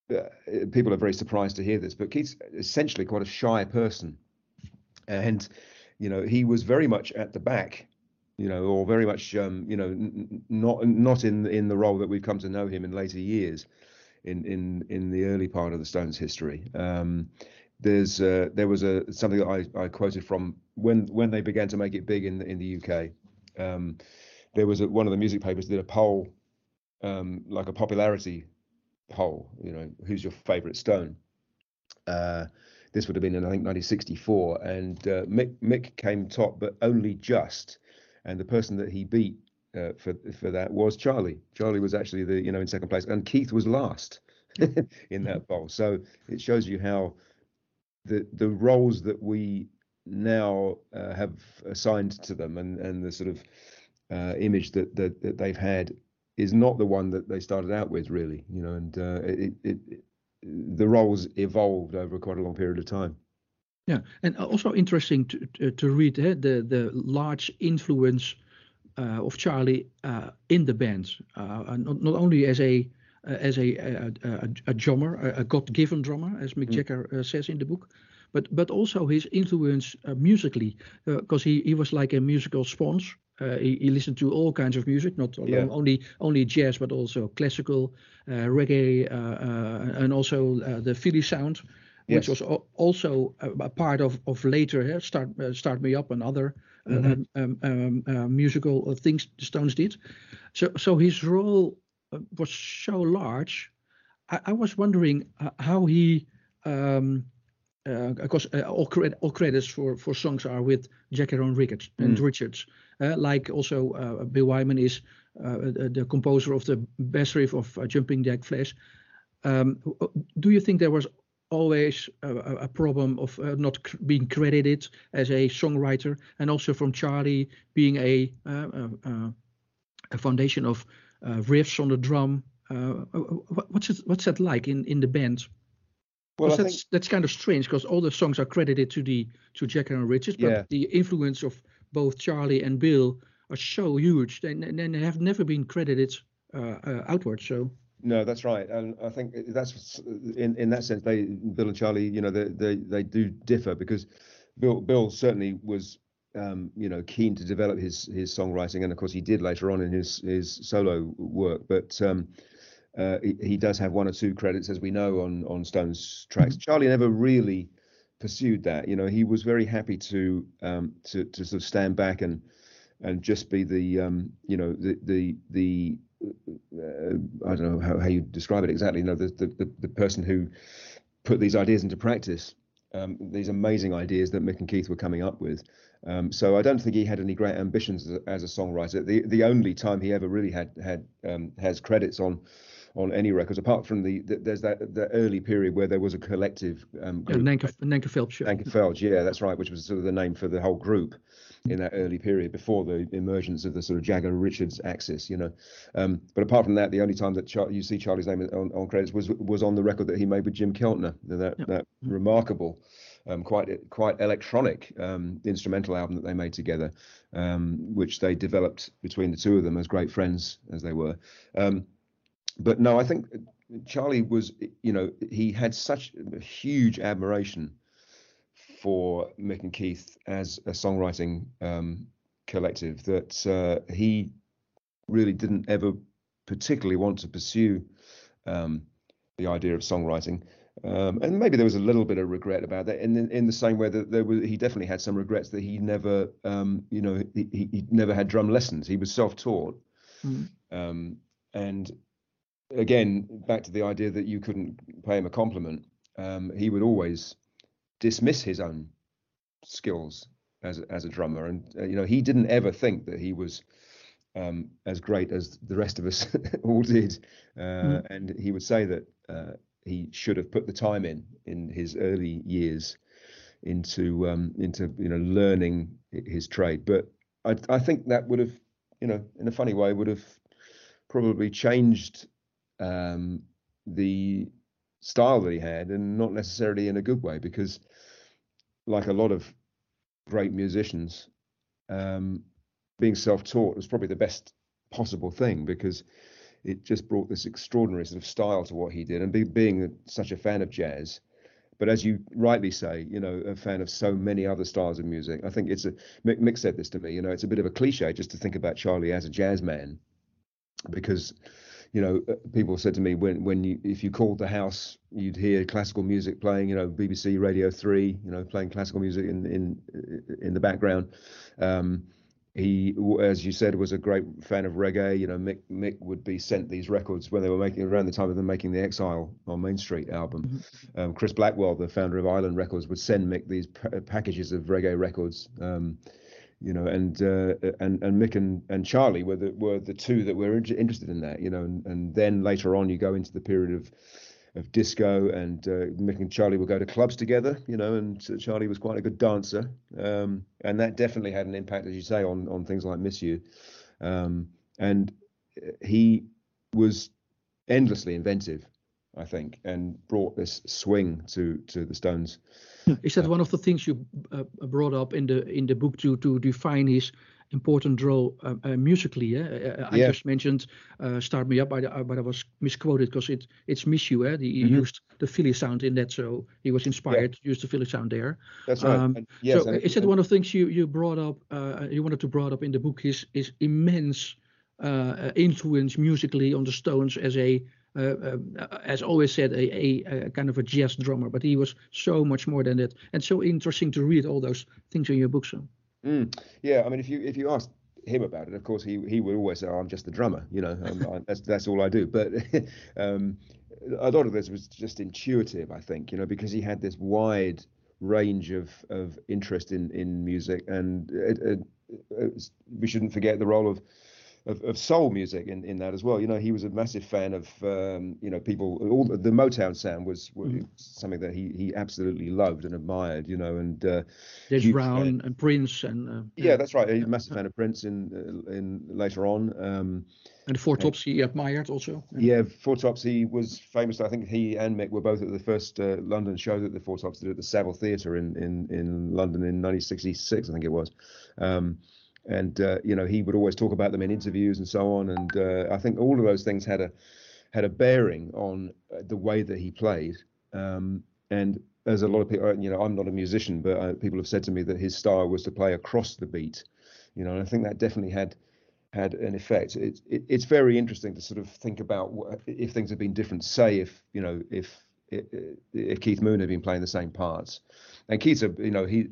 Uh, people are very surprised to hear this, but Keith's essentially quite a shy person, and you know he was very much at the back you know, or very much, um, you know, not not in in the role that we've come to know him in later years, in in in the early part of the Stones' history. Um, there's uh, there was a something that I, I quoted from when when they began to make it big in the, in the UK. Um, there was a, one of the music papers did a poll, um, like a popularity poll. You know, who's your favourite Stone? Uh, this would have been in I think 1964, and uh, Mick Mick came top, but only just and the person that he beat uh, for for that was Charlie. Charlie was actually the you know in second place, and Keith was last in that bowl. So it shows you how the the roles that we now uh, have assigned to them, and and the sort of uh, image that, that that they've had is not the one that they started out with, really. You know, and uh, it, it, it the roles evolved over quite a long period of time. Yeah, and also interesting to to, to read eh, the the large influence uh, of Charlie uh, in the band, uh, not not only as a uh, as a a, a, a drummer, a, a God-given drummer, as Mick Jagger uh, says in the book, but but also his influence uh, musically, because he he was like a musical sponge. Uh, he, he, listened to all kinds of music, not yeah. only only jazz, but also classical, uh, reggae, uh, uh, and also uh, the Philly sound, which was also a, part of of later start start me up and other mm-hmm. um, um, um, musical things the Stones did. So so his role was so large. I, I was wondering how he. Um, uh, of course, uh, all, all, credits for, for songs are with Jagger and Richards and mm. Richards. Uh, like also uh, Bill Wyman is uh, the composer of the bass riff of Jumping Jack Flash. Um, do you think there was always a, a problem of uh, not cr- being credited as a songwriter, and also from Charlie being a uh, uh, a foundation of riffs on the drum? what's it, what's that like in, in the band? Well, that's think, that's kind of strange because all the songs are credited to the to Jagger and Richards, but yeah. the influence of both Charlie and Bill are so huge, and, and they have never been credited uh, uh, outward. So. No, that's right, and I think that's in in that sense they Bill and Charlie, you know, they they, they do differ because Bill Bill certainly was um, you know keen to develop his his songwriting, and of course he did later on in his his solo work, but. Um, uh, he, he, does have one or two credits, as we know, on on Stones tracks. Mm-hmm. Charlie never really pursued that. You know, he was very happy to um, to to sort of stand back and and just be the um, you know the the the I don't know how, how you describe it exactly. You know, the, the the person who put these ideas into practice. Um, these amazing ideas that Mick and Keith were coming up with. Um, so I don't think he had any great ambitions as a, as a, songwriter. The the only time he ever really had had um, has credits on on any records apart from the, the there's that the early period where there was a collective um group, yeah, Nanker, Nanker Phelps Nanker Phelps yeah that's right which was sort of the name for the whole group in that early period before the emergence of the sort of Jagger Richards axis you know um, but apart from that the only time that Char- you see Charlie's name on, on credits was was on the record that he made with Jim Keltner that yep. that mm-hmm. remarkable um, quite quite electronic um, instrumental album that they made together, um, which they developed between the two of them as great friends as they were. But no, I think Charlie was, you know, he had such a huge admiration for Mick and Keith as a songwriting um, collective that uh, he really didn't ever particularly want to pursue um, the idea of songwriting. Um, and maybe there was a little bit of regret about that, in in the same way that there was, he definitely had some regrets that he never, um, you know, he, he never had drum lessons. He was self-taught, mm. um, and again, back to the idea that you couldn't pay him a compliment, um, he would always dismiss his own skills as a, as a drummer, and uh, you know he didn't ever think that he was um, as great as the rest of us all did, uh, mm. and he would say that uh, he should have put the time in in his early years into um, into you know learning his trade, but I, I think that would have you know in a funny way would have probably changed um, the style that he had, and not necessarily in a good way, because like a lot of great musicians, um, being self-taught was probably the best possible thing because it just brought this extraordinary sort of style to what he did, and be, being such a fan of jazz. But as you rightly say, you know, a fan of so many other styles of music. I think it's a Mick, Mick said this to me. You know, it's a bit of a cliche just to think about Charlie as a jazz man, because you know, uh, people said to me when when you if you called the house, you'd hear classical music playing. You know, BBC Radio Three, you know, playing classical music in in in the background. Um, he, as you said, was a great fan of reggae. You know, Mick Mick would be sent these records when they were making around the time of them making the Exile on Main Street album. Mm-hmm. Um, Chris Blackwell, the founder of Island Records, would send Mick these p- packages of reggae records. Um, you know, and uh, and and Mick and, and Charlie were the were the two that were interested in that, you know, and, and then later on you go into the period of of disco, and uh, Mick and Charlie would go to clubs together, you know, and Charlie was quite a good dancer, um, and that definitely had an impact, as you say, on on things like Miss You, um, and he was endlessly inventive, I think, and brought this swing to to the Stones Is that one of the things you uh, brought up in the in the book to to define his important role uh, uh, musically? Eh? I Yeah. just mentioned uh, "Start Me Up," but I, but I was misquoted because it it's "Miss You." Eh? He Mhm. used the Philly sound in that, so he was inspired to use the Philly sound there. That's right. Um, And yes, so and- is that and- one of the things you you brought up? Uh, you wanted to brought up in the book his his immense uh, uh, influence musically on the Stones as a uh, uh, as always said a, a, a kind of a jazz drummer, but he was so much more than that, and so interesting to read all those things in your book. So Mm, yeah, I mean, if you if you ask him about it, of course, he he would always say, oh, "I'm just the drummer," you know, um, I, that's that's all I do. But um, a lot of this was just intuitive, I think, you know, because he had this wide range of of interest in in music, and it, it, it's- we shouldn't forget the role of. Of, of soul music in, in that as well, you know, he was a massive fan of, um, you know, people. All the, the Motown sound was, was something that he he absolutely loved and admired, you know, and uh, James Brown and Prince and uh, yeah, that's right. He's a massive fan of Prince in uh, in later on. Um, and Four Tops he admired also. yeah, Four Tops. He was famous. I think he and Mick were both at the first uh, London show that the Four Tops did at the Savile Theatre in in in London in 1966, I think it was. Um, and uh, you know, he would always talk about them in interviews and so on. And uh, I think all of those things had a had a bearing on uh, the way that he played. Um, and as a lot of people, you know, I'm not a musician, but uh, people have said to me that his style was to play across the beat. You know, and I think that definitely had had an effect. It, it, it's very interesting to sort of think about what, if things had been different. Say if you know if if Keith Moon had been playing the same parts, and Keith, you know he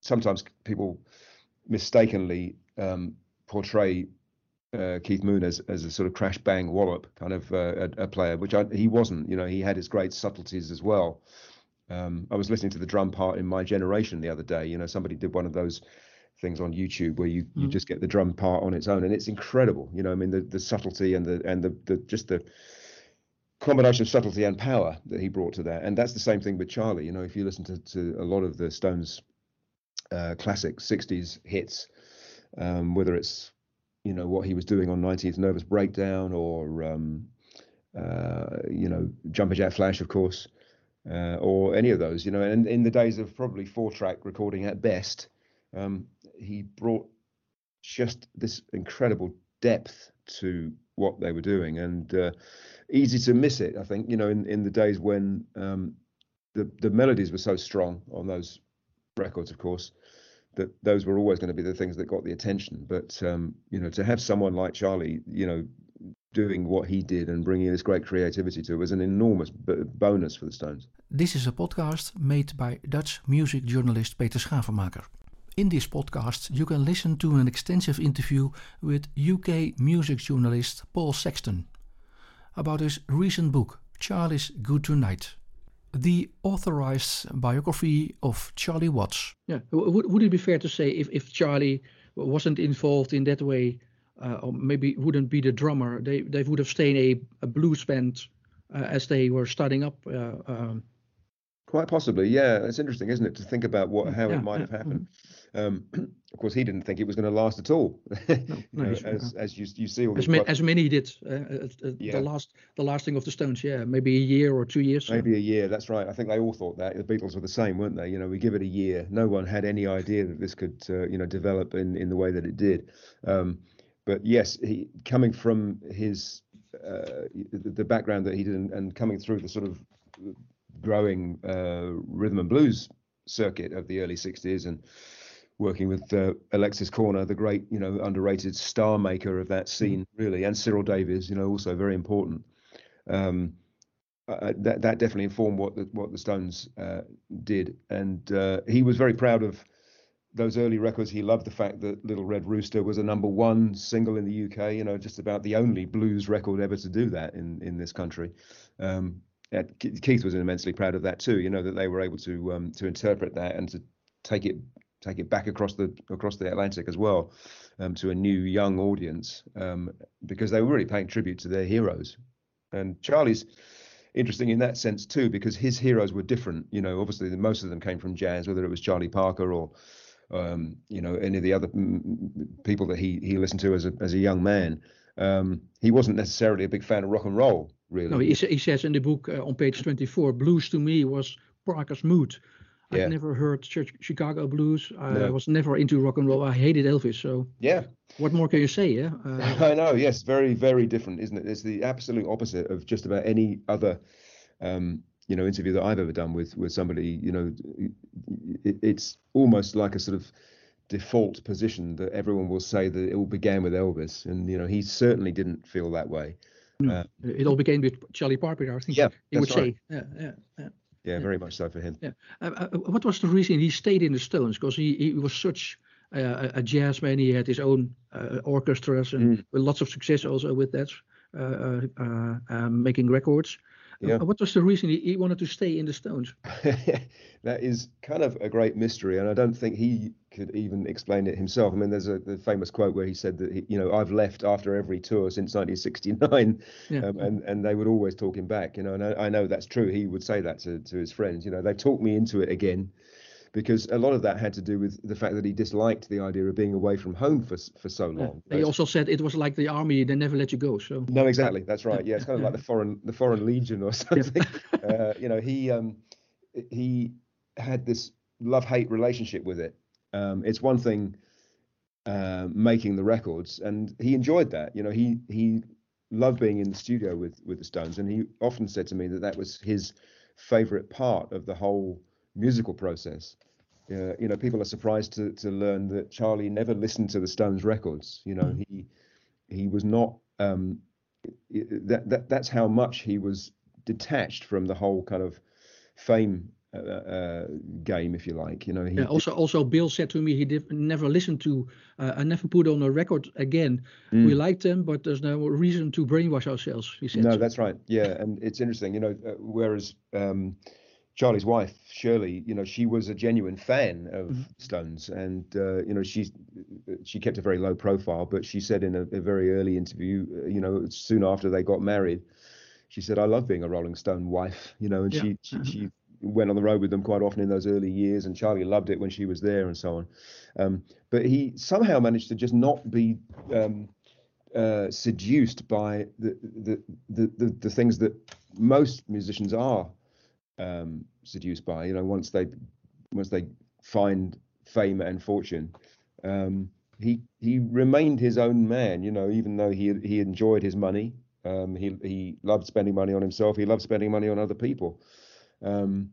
sometimes people mistakenly um, portray uh, Keith Moon as as a sort of crash bang wallop kind of uh, a, a player, which I, he wasn't. You know, he had his great subtleties as well. Um, I was listening to the drum part in my generation the other day. You know, somebody did one of those things on YouTube where you you just get the drum part on its own, and it's incredible. You know, I mean the the subtlety and the and the, the just the combination of subtlety and power that he brought to that. And that's the same thing with Charlie. You know, if you listen to, to a lot of the Stones uh, classic 60s hits, um, whether it's, you know, what he was doing on 19th Nervous Breakdown or, um, uh, you know, Jumping Jack Flash, of course, uh, or any of those, you know, and in the days of probably four track recording at best, um, he brought just this incredible depth to what they were doing and uh, easy to miss it. I think you know in, in the days when um, the the melodies were so strong on those records, of course, that those were always going to be the things that got the attention. But um, you know to have someone like Charlie, you know, doing what he did and bringing this great creativity to it was an enormous b- bonus for the Stones. This is a podcast made by Dutch music journalist Peter Schavenmaker. In this podcast, you can listen to an extensive interview with UK music journalist Paul Sexton about his recent book, Charlie's Good Tonight, the authorized biography of Charlie Watts. Yeah, would would it be fair to say if if Charlie wasn't involved in that way, uh, or maybe wouldn't be the drummer, they they would have stayed a, a blues band uh, as they were starting up. Uh, um, Quite possibly, yeah. It's interesting, isn't it, to think about what how Yeah, it might yeah, have happened. Um, of course, he didn't think it was going to last at all. No, know, he's- as as you you see all as, ma- as many did uh, uh, uh, Yeah. the last the lasting of the Stones, yeah, maybe a year or two years. Maybe a year. That's right. I think they all thought that. The Beatles were the same, weren't they? You know, we give it a year. No one had any idea that this could, uh, you know, develop in in the way that it did. Um, but yes, he coming from his uh, the background that he did, and, and coming through the sort of growing uh, rhythm and blues circuit of the early '60s, and working with uh, Alexis Korner, the great, you know, underrated star maker of that scene, really, and Cyril Davies, you know, also very important. Um, uh, that that definitely informed what the what the Stones uh, did, and uh, he was very proud of those early records. He loved the fact that Little Red Rooster was a number one single in the UK. You know, just about the only blues record ever to do that in in this country. Um, Keith was immensely proud of that too. You know that they were able to um, to interpret that and to take it take it back across the across the Atlantic as well um, to a new young audience um, because they were really paying tribute to their heroes. And Charlie's interesting in that sense too because his heroes were different. You know, obviously the, most of them came from jazz, whether it was Charlie Parker or um, you know any of the other mm, mm, people that he he listened to as a as a young man. Um, he wasn't necessarily a big fan of rock and roll, really. No, he, he says in the book uh, on page 24, blues to me was Parker's mood. I Yeah. never heard Ch- Chicago blues. I No. was never into rock and roll. I hated Elvis. So Yeah, what more can you say? Yeah. Uh, I know. Yes, very, very different, isn't it? It's the absolute opposite of just about any other, um, you know, interview that I've ever done with with somebody. You know, it, it's almost like a sort of default position that everyone will say that it all began with Elvis, and you know, he certainly didn't feel that way. Uh, it all began with Charlie Parker. I think Yeah, he would right. say. Yeah, yeah, yeah. Yeah, very much so for him. Yeah. Uh, uh, what was the reason he stayed in the Stones? Because he, he was such uh, a, a jazz man. He had his own uh, orchestras and Mm. with lots of success also with that, uh, uh, uh, um, making records. Uh, Yeah. what was the reason he, he wanted to stay in the Stones? that is kind of a great mystery, and I don't think he could even explain it himself. I mean, there's a the famous quote where he said that he, you know I've left after every tour since 1969, Yeah. um, and and they would always talk him back. You know, and I, I know that's true. He would say that to to his friends. You know, they talked me into it again. Because a lot of that had to do with the fact that he disliked the idea of being away from home for for so Yeah. long. He also said it was like the army; they never let you go. So No, exactly. That's right. Yeah, it's kind of like the foreign the foreign legion or something. uh, you know, he um he had this love hate relationship with it. Um, it's one thing uh, making the records, and he enjoyed that. You know, he he loved being in the studio with with the Stones, and he often said to me that that was his favorite part of the whole musical process. Uh, you know, people are surprised to to learn that Charlie never listened to the Stones records. You know, he he was not um, that, that that's how much he was detached from the whole kind of fame uh, uh, game, if you like. You know, he yeah, also also Bill said to me he did never listened to. Uh, I never put on a record again. We liked them, but there's no reason to brainwash ourselves. He said. Mm. No, that's right. Yeah, and it's interesting, you know. Uh, whereas um, Charlie's wife, Shirley, you know, she was a genuine fan of Stones, and uh, you know, she's she kept a very low profile, but she said in a, a very early interview, uh, you know, soon after they got married, she said, "I love being a Rolling Stone wife," you know, and Yeah. she, she she went on the road with them quite often in those early years, and Charlie loved it when she was there, and so on. Um, but he somehow managed to just not be um, uh, seduced by the the, the the the things that most musicians are um, seduced by. You know, once they once they find fame and fortune, um, he he remained his own man. You know, even though he he enjoyed his money, um, he he loved spending money on himself. He loved spending money on other people, um,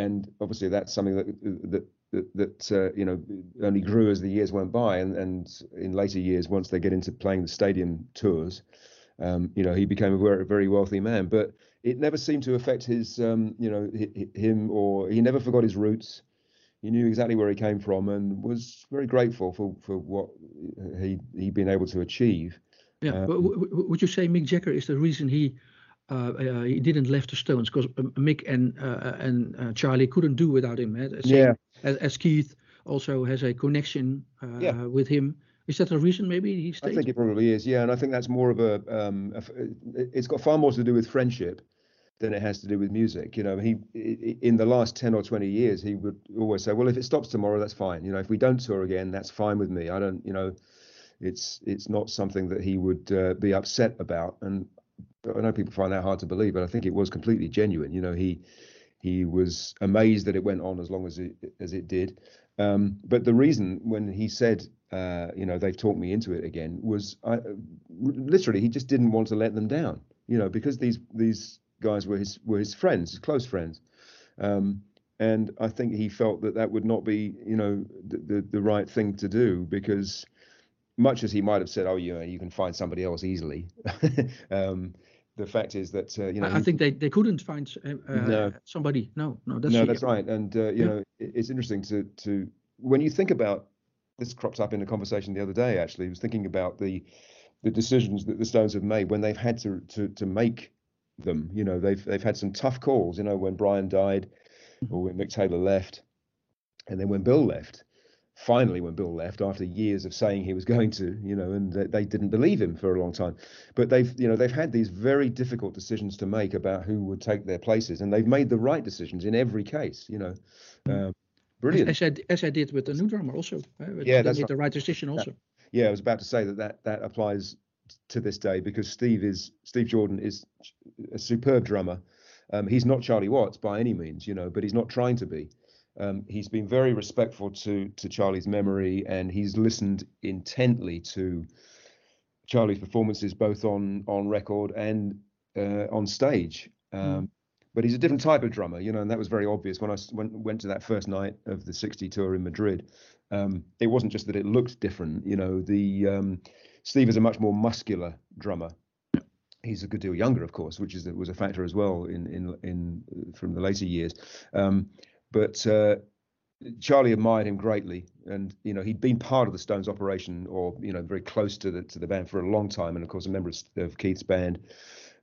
and obviously that's something that that that, that uh, you know only grew as the years went by, and and in later years, once they get into playing the stadium tours, um, you know he became a very, wealthy man. But it never seemed to affect his, um, you know, hi- hi- him or he never forgot his roots. He knew exactly where he came from and was very grateful for for what he he'd been able to achieve. Yeah, Um, but w- w- would you say Mick Jagger is the reason he he didn't left the Stones because Mick and uh, and uh, Charlie couldn't do without him. eh? Same Yeah. As, as Keith also has a connection uh, Yeah. with him. Is that a reason maybe he stayed? I think it probably is, yeah, and I think that's more of a, um, a it's got far more to do with friendship than it has to do with music. You know, he in the last ten or twenty years, he would always say, "Well, if it stops tomorrow, that's fine. You know, if we don't tour again, that's fine with me. I don't, you know, it's it's not something that he would uh, be upset about." And I know people find that hard to believe, but I think it was completely genuine. You know, he he was amazed that it went on as long as it as it did. Um, but the reason when he said, uh, you know, they've talked me into it again, was I, literally he just didn't want to let them down. You know, because these these guys were his were his friends, his close friends. Um, and I think he felt that that would not be, you know, the, the, the right thing to do because much as he might have said, oh, you know, you can find somebody else easily. um, the fact is that, uh, you know, I, he- think they, they couldn't find uh, uh, No. somebody. No, no, that's no, that's right. And uh, you Yeah. know, it- it's interesting to to when you think about this cropped up in a conversation the other day. Actually, I was thinking about the the decisions that the Stones have made when they've had to to to make them. You know, they've they've had some tough calls. You know, when Brian died, or when Mick Taylor left, and then when Bill left. Finally, when Bill left, after years of saying he was going to, you know, and they, they didn't believe him for a long time, but they've, you know, they've had these very difficult decisions to make about who would take their places, and they've made the right decisions in every case. You know, um, brilliant. As I, as I did with the new drummer also. uh, Yeah, they that's made right. the right decision also. yeah, I was about to say that that, that applies to this day because Steve is Steve Jordan is a superb drummer. Um, he's not Charlie Watts by any means, you know, but he's not trying to be. Um, he's been very respectful to to Charlie's memory, and he's listened intently to Charlie's performances, both on on record and uh, on stage. Um, mm. But he's a different type of drummer, you know, and that was very obvious when I went, went to that first night of the 60 tour in Madrid. Um, it wasn't just that it looked different, you know. The um, Steve is a much more muscular drummer. He's a good deal younger, of course, which is was a factor as well in in in from the later years. But uh, Charlie admired him greatly, and you know he'd been part of the Stones operation, or you know very close to the to the band for a long time, and of course a member of, of Keith's band,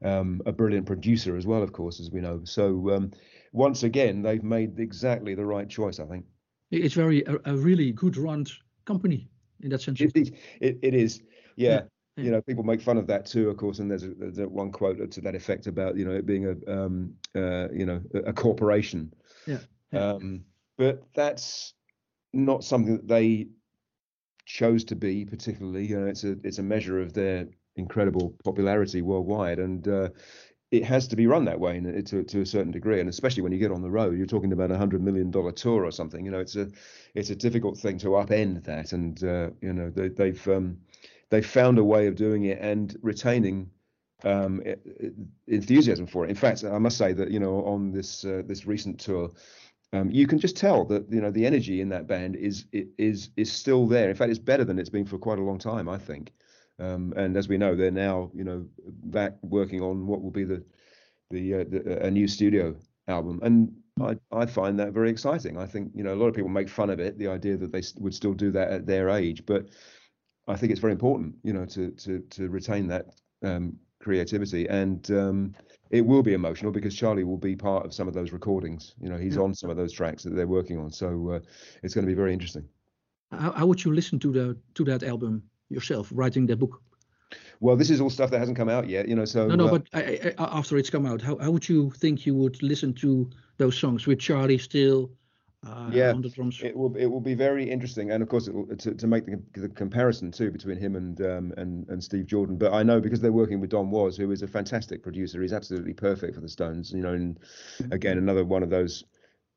um, a brilliant producer as well, of course, as we know. So um, once again, they've made exactly the right choice, I think. It's very a, a really good run company in that sense. It, it, it is, yeah. yeah. You know, people make fun of that too, of course, and there's, a, there's a one quote to that effect about you know it being a um, uh, you know a, a corporation. Yeah. Um, but that's not something that they chose to be particularly. You know, it's a it's a measure of their incredible popularity worldwide, and uh, it has to be run that way to to a certain degree. And especially when you get on the road, you're talking about a hundred million dollar tour or something. You know, it's a it's a difficult thing to upend that, and uh, you know they, they've um, they've found a way of doing it and retaining um, enthusiasm for it. In fact, I must say that you know on this uh, this recent tour, um, you can just tell that you know the energy in that band is is is still there. In fact, it's better than it's been for quite a long time, I think. Um, and as we know, they're now you know back working on what will be the the, uh, the a new studio album, and I I find that very exciting. I think you know a lot of people make fun of it, the idea that they would still do that at their age, but I think it's very important, you know, to to to retain that um, creativity and um, it will be emotional because Charlie will be part of some of those recordings. You know, he's yeah. on some of those tracks that they're working on, so uh, it's going to be very interesting. How, how, would you listen to the to that album yourself, writing that book? Well, this is all stuff that hasn't come out yet, you know. So no, no, uh, but I, I, after it's come out, how how would you think you would listen to those songs with Charlie still uh, yeah, It will it will be very interesting, and of course, will, to to make the, the, comparison too between him and um, and and Steve Jordan. But I know because they're working with Don Was, who is a fantastic producer. He's absolutely perfect for the Stones. You know, and again, another one of those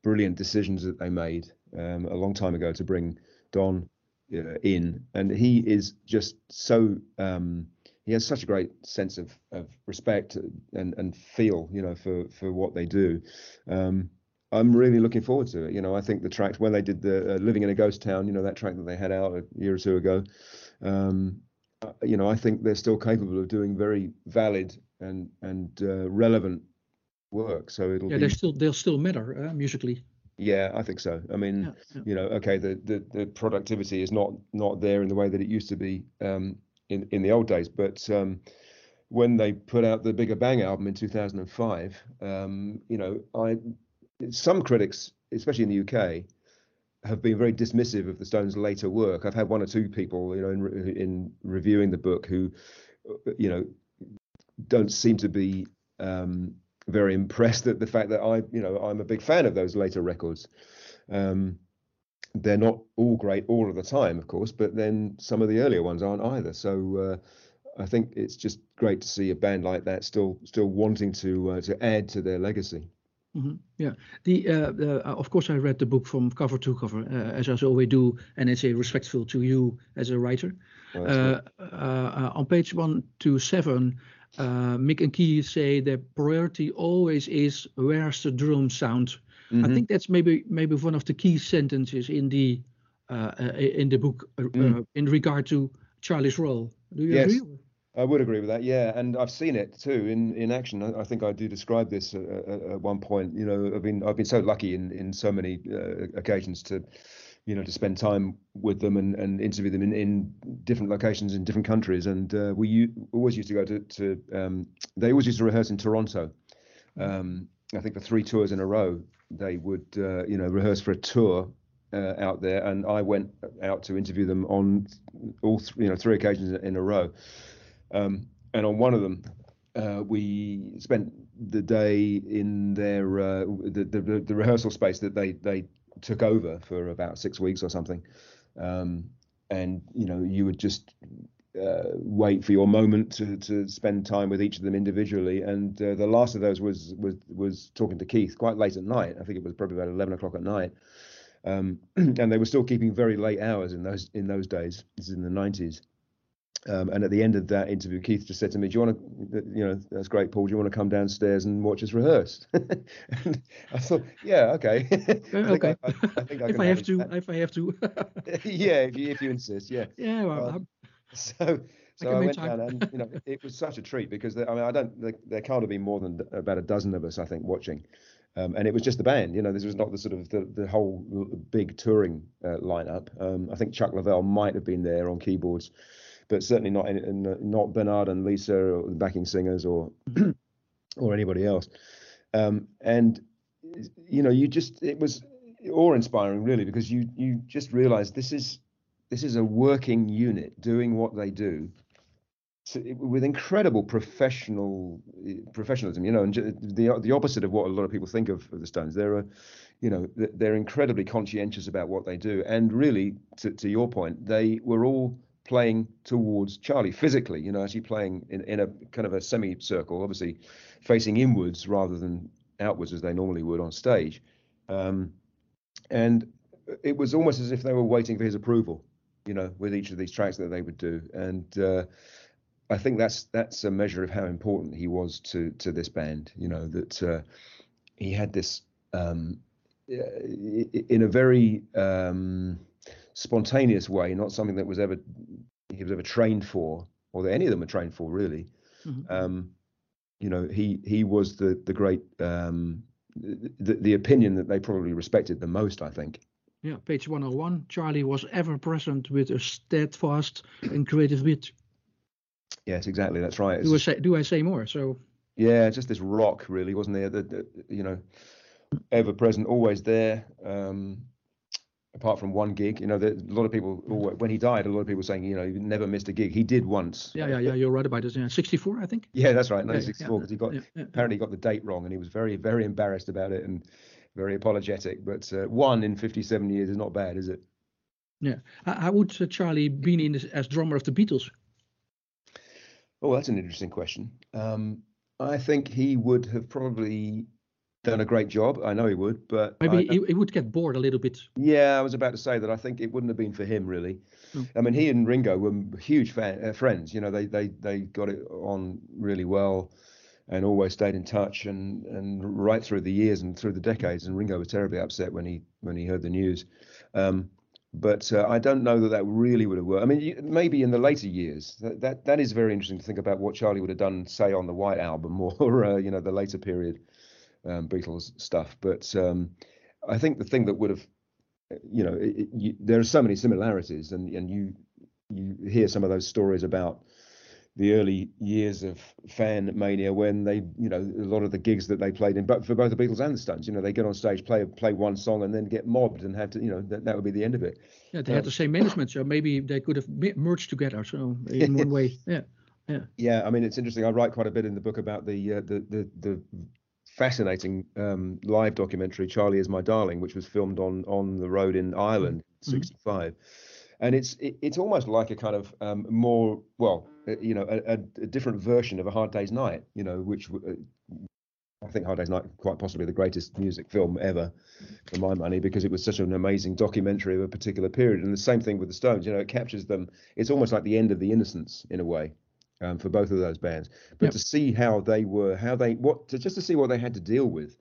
brilliant decisions that they made um, a long time ago to bring Don uh, in, and he is just so. Um, he has such a great sense of, of respect and, and feel, you know, for, for what they do. Um, I'm really looking forward to it. You know, I think the tracks when they did the uh, "Living in a Ghost Town," you know, that track that they had out a year or two ago. Um, uh, you know, I think they're still capable of doing very valid and and uh, relevant work. So it'll yeah, be, they still they'll still matter uh, musically. Yeah, I think so. I mean, yeah, yeah. you know, okay, the, the the productivity is not not there in the way that it used to be um, in in the old days, but um, when they put out the Bigger Bang album in 2005, um, you know, I some critics, especially in the UK, have been very dismissive of the Stones' later work. I've had one or two people, you know, in, in reviewing the book who, you know, don't seem to be um, very impressed at the fact that I, you know, I'm a big fan of those later records. Um, they're not all great all of the time, of course, but then some of the earlier ones aren't either. So uh, I think it's just great to see a band like that still still wanting to uh, to add to their legacy. Mm-hmm. Yeah, the uh, uh, of course I read the book from cover to cover uh, as I always do, and it's a respectful to you as a writer. Oh, uh, uh, on page one to seven, uh, Mick and Keith say the priority always is where's the drum sound. Mm-hmm. I think that's maybe maybe one of the key sentences in the in the book mm. in regard to Charlie's role. Do you yes. agree? I would agree with that, yeah, and I've seen it too in, in action. I, I think I do describe this at, at, one point. You know, I've been I've been so lucky in in so many uh, occasions to, you know, to spend time with them and, and interview them in, in different locations in different countries. And uh, we u- always used to go to to um, they always used to rehearse in Toronto. Um, I think for three tours in a row, they would uh, you know rehearse for a tour uh, out there, and I went out to interview them on all th- you know three occasions in a row. Um, and on one of them, uh, we spent the day in their uh, the, the, the rehearsal space that they they took over for about six weeks or something. Um, and you know, you would just uh, wait for your moment to, to spend time with each of them individually. And uh, the last of those was was was talking to Keith quite late at night. I think it was probably about eleven o'clock at night. um, and they were still keeping very late hours in those in those days. This is in the nineties. Um, and at the end of that interview, Keith just said to me, "Do you want to, you know, that's great, Paul. Do you want to come downstairs and watch us rehearse?" and I thought, "Yeah, okay, okay. I, I, think I if I have to, that. if I have to, yeah, if you if you insist, yeah, yeah. Well, um, so so I, went time. down, and you know, it was such a treat because I mean, I don't, there, there can't have been more than about a dozen of us, I think, watching. Um, and it was just the band, you know. This was not the sort of the, the whole big touring uh, lineup. Um, I think Chuck Leavell might have been there on keyboards, but certainly not in, not Bernard and Lisa or the backing singers or or anybody else. Um, and you know, you just it was awe inspiring really because you you just realize this is this is a working unit doing what they do with incredible professional professionalism you know and the the opposite of what a lot of people think of, of the stones they're a you know they're incredibly conscientious about what they do and really to, to your point they were all playing towards Charlie physically, you know, actually playing in, in a kind of a semicircle, obviously facing inwards rather than outwards as they normally would on stage. Um, and it was almost as if they were waiting for his approval, you know, with each of these tracks that they would do. And uh, I think that's that's a measure of how important he was to to this band. You know that uh, he had this um, in a very um, spontaneous way, not something that was ever he was ever trained for, or that any of them were trained for, really. Mm-hmm. Um, you know, he he was the the great um, the the opinion that they probably respected the most, I think. Yeah, page 101. Charlie was ever present with a steadfast and creative wit. Yes, exactly. That's right. do I say do I say more? So. Yeah, just this rock, really, wasn't there? That you know, ever present, always there. Um, apart from one gig. You know, a lot of people when he died, a lot of people saying, you know, he never missed a gig. He did once. Yeah, yeah, yeah. You're right about this. Yeah, 64, I think. Yeah, that's right. 1964, because yeah, yeah, he got apparently got the date wrong, and he was very, very embarrassed about it and very apologetic. But uh, one in 57 years is not bad, is it? Yeah. How would uh, Charlie been in this, as drummer of the Beatles? Oh, that's an interesting question. Um, I think he would have probably done a great job. I know he would, but maybe he, he, would get bored a little bit. Yeah, I was about to say that. I think it wouldn't have been for him really. Mm. I mean, he and Ringo were huge fan, uh, friends. You know, they they they got it on really well, and always stayed in touch. And and right through the years and through the decades. And Ringo was terribly upset when he when he heard the news. Um, but uh, I don't know that that really would have worked. I mean, maybe in the later years, that, that that is very interesting to think about what Charlie would have done, say, on the White Album or uh, you know the later period um, Beatles stuff. But um, I think the thing that would have, you know, it, you, there are so many similarities, and and you you hear some of those stories about the early years of fan mania when they, you know, a lot of the gigs that they played in, but for both the Beatles and the Stones, you know, they get on stage, play play one song, and then get mobbed and have to, you know, that, that would be the end of it. Yeah, they had the same management, so maybe they could have merged together. So in one way, yeah. Yeah. Yeah, I mean it's interesting. I write quite a bit in the book about the uh, the the the fascinating um, live documentary "Charlie Is My Darling," which was filmed on on the road in Ireland, '65. Mm-hmm. And it's it, it's almost like a kind of um, more well, uh, you know, a, a, different version of a Hard Day's Night, you know, which uh, I think Hard Day's Night quite possibly the greatest music film ever, for my money, because it was such an amazing documentary of a particular period. And the same thing with the Stones, you know, it captures them. It's almost like the end of the Innocence in a way um, for both of those bands. But yep. to see how they were, how they what to, just to see what they had to deal with,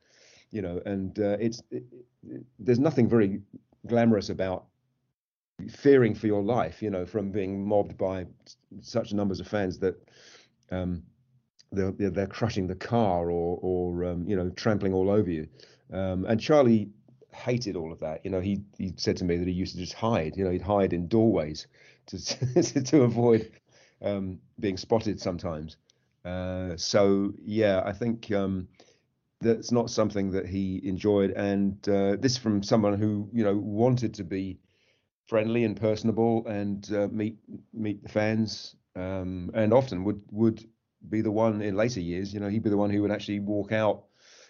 you know, and uh, it's it, it, there's nothing very glamorous about fearing for your life, you know, from being mobbed by such numbers of fans that um, they're they're crushing the car or or um, you know trampling all over you. Um, and Charlie hated all of that. You know, he he said to me that he used to just hide. You know, he'd hide in doorways to to avoid um, being spotted sometimes. Uh, so yeah, I think um, that's not something that he enjoyed, and uh, this from someone who you know wanted to be friendly and personable and uh, meet meet the fans, um, and often would would be the one in later years. You know, he'd be the one who would actually walk out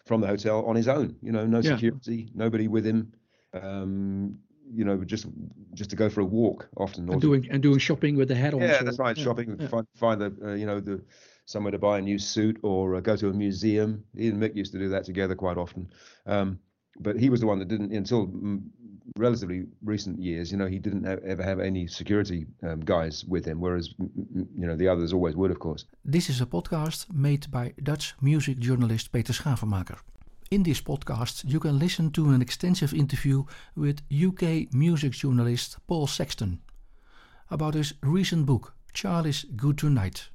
from the hotel on his own. You know, no security, nobody with him. Um, you know, just just to go for a walk often. And doing and doing shopping with the head on. Yeah, that's right. Yeah. Shopping, yeah. find find the uh, you know the somewhere to buy a new suit or uh, go to a museum. He and Mick used to do that together quite often. Um, but he was the one that didn't until relatively recent years, you know, he didn't have, ever have any security um, guys with him, whereas you know the others always would, of course. This is a podcast made by Dutch music journalist Peter Schavenmaker. In this podcast, you can listen to an extensive interview with UK music journalist Paul Sexton about his recent book, Charlie's Good Tonight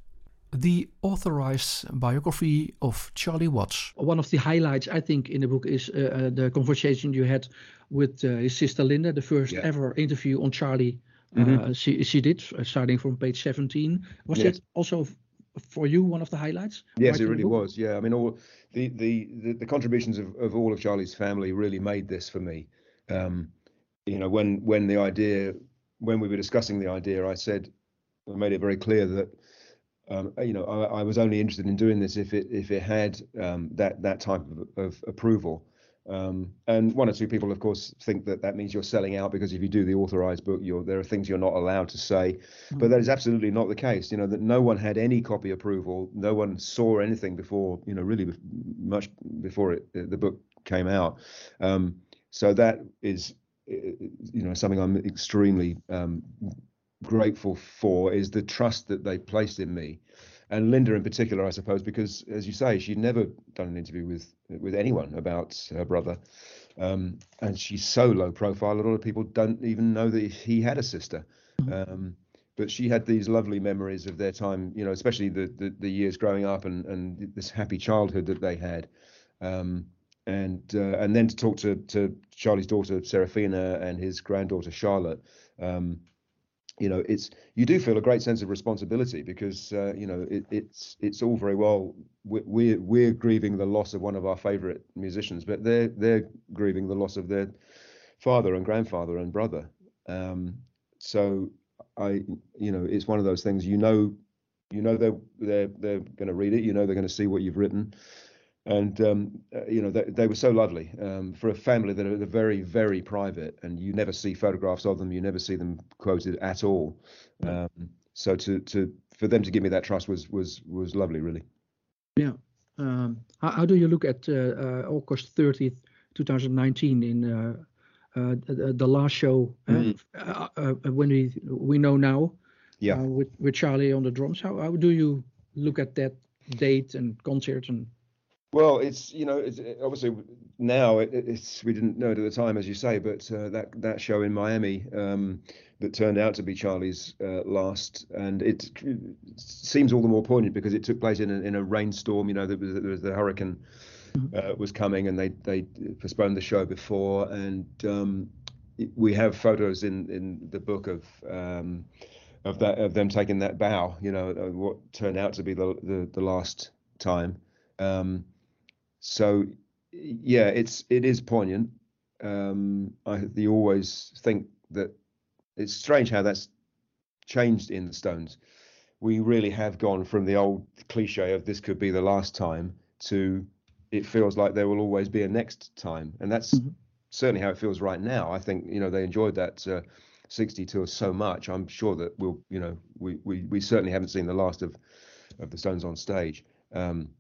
the authorized biography of Charlie Watts. One of the highlights, I think, in the book is uh, uh, the conversation you had with uh, his sister Linda, the first yeah. ever interview on Charlie. Mm-hmm. she she did, uh, starting from page 17. Was yes. it also for you one of the highlights? Yes, it really was. Yeah, I mean, all the the the, the contributions of, of all of Charlie's family really made this for me. Um, you know, when when the idea when we were discussing the idea, I said I made it very clear that um, you know, I, I, was only interested in doing this if it if it had um, that that type of, of approval. Um, and one or two people, of course, think that that means you're selling out because if you do the authorized book, there are things you're not allowed to say. Mm. But that is absolutely not the case. You know that no one had any copy approval, no one saw anything before. You know, really much before it, the book came out. Um, so that is, you know, something I'm extremely um, grateful for is the trust that they placed in me, and Linda in particular, I suppose, because as you say, she'd never done an interview with with anyone about her brother, um, and she's so low profile. A lot of people don't even know that he had a sister. Mm-hmm. Um, but she had these lovely memories of their time, you know, especially the the, the years growing up and and this happy childhood that they had. Um, and uh, and then to talk to to Charlie's daughter Serafina and his granddaughter Charlotte, um, you know it's you do feel a great sense of responsibility because uh, you know it, it's it's all very well. We're we're grieving the loss of one of our favorite musicians but they're they're grieving the loss of their father and grandfather and brother. Um, so i you know it's one of those things you know you know they're they're they're going to read it you know they're going to see what you've written and um, uh, you know they, they, were so lovely um, for a family that are very very private and you never see photographs of them you never see them quoted at all. Um, so to to for them to give me that trust was was was lovely really. Yeah. Um, how, how, do you look at uh, uh, august 30th 2019 in uh, uh, the, the, last show mm-hmm. when we we know now yeah. with with charlie on the drums? How, how do you look at that date and concert and well, it's you know it's obviously now it, it's we didn't know it at the time as you say, but uh, that that show in Miami um, that turned out to be Charlie's uh, last, and it, it, seems all the more poignant because it took place in a, in a rainstorm. You know, there was, there was the hurricane mm-hmm. uh, was coming, and they they postponed the show before, and um, we have photos in in the book of. Um, of that, of them taking that bow, you know, what turned out to be the the, the last time. Um, so yeah, it's it is poignant. Um, I you always think that it's strange how that's changed in the Stones. We really have gone from the old cliche of this could be the last time to it feels like there will always be a next time, and that's mm-hmm. certainly how it feels right now. I think you know they enjoyed that uh, 60 tour so much. I'm sure that we'll you know we we we certainly haven't seen the last of of the Stones on stage. Um,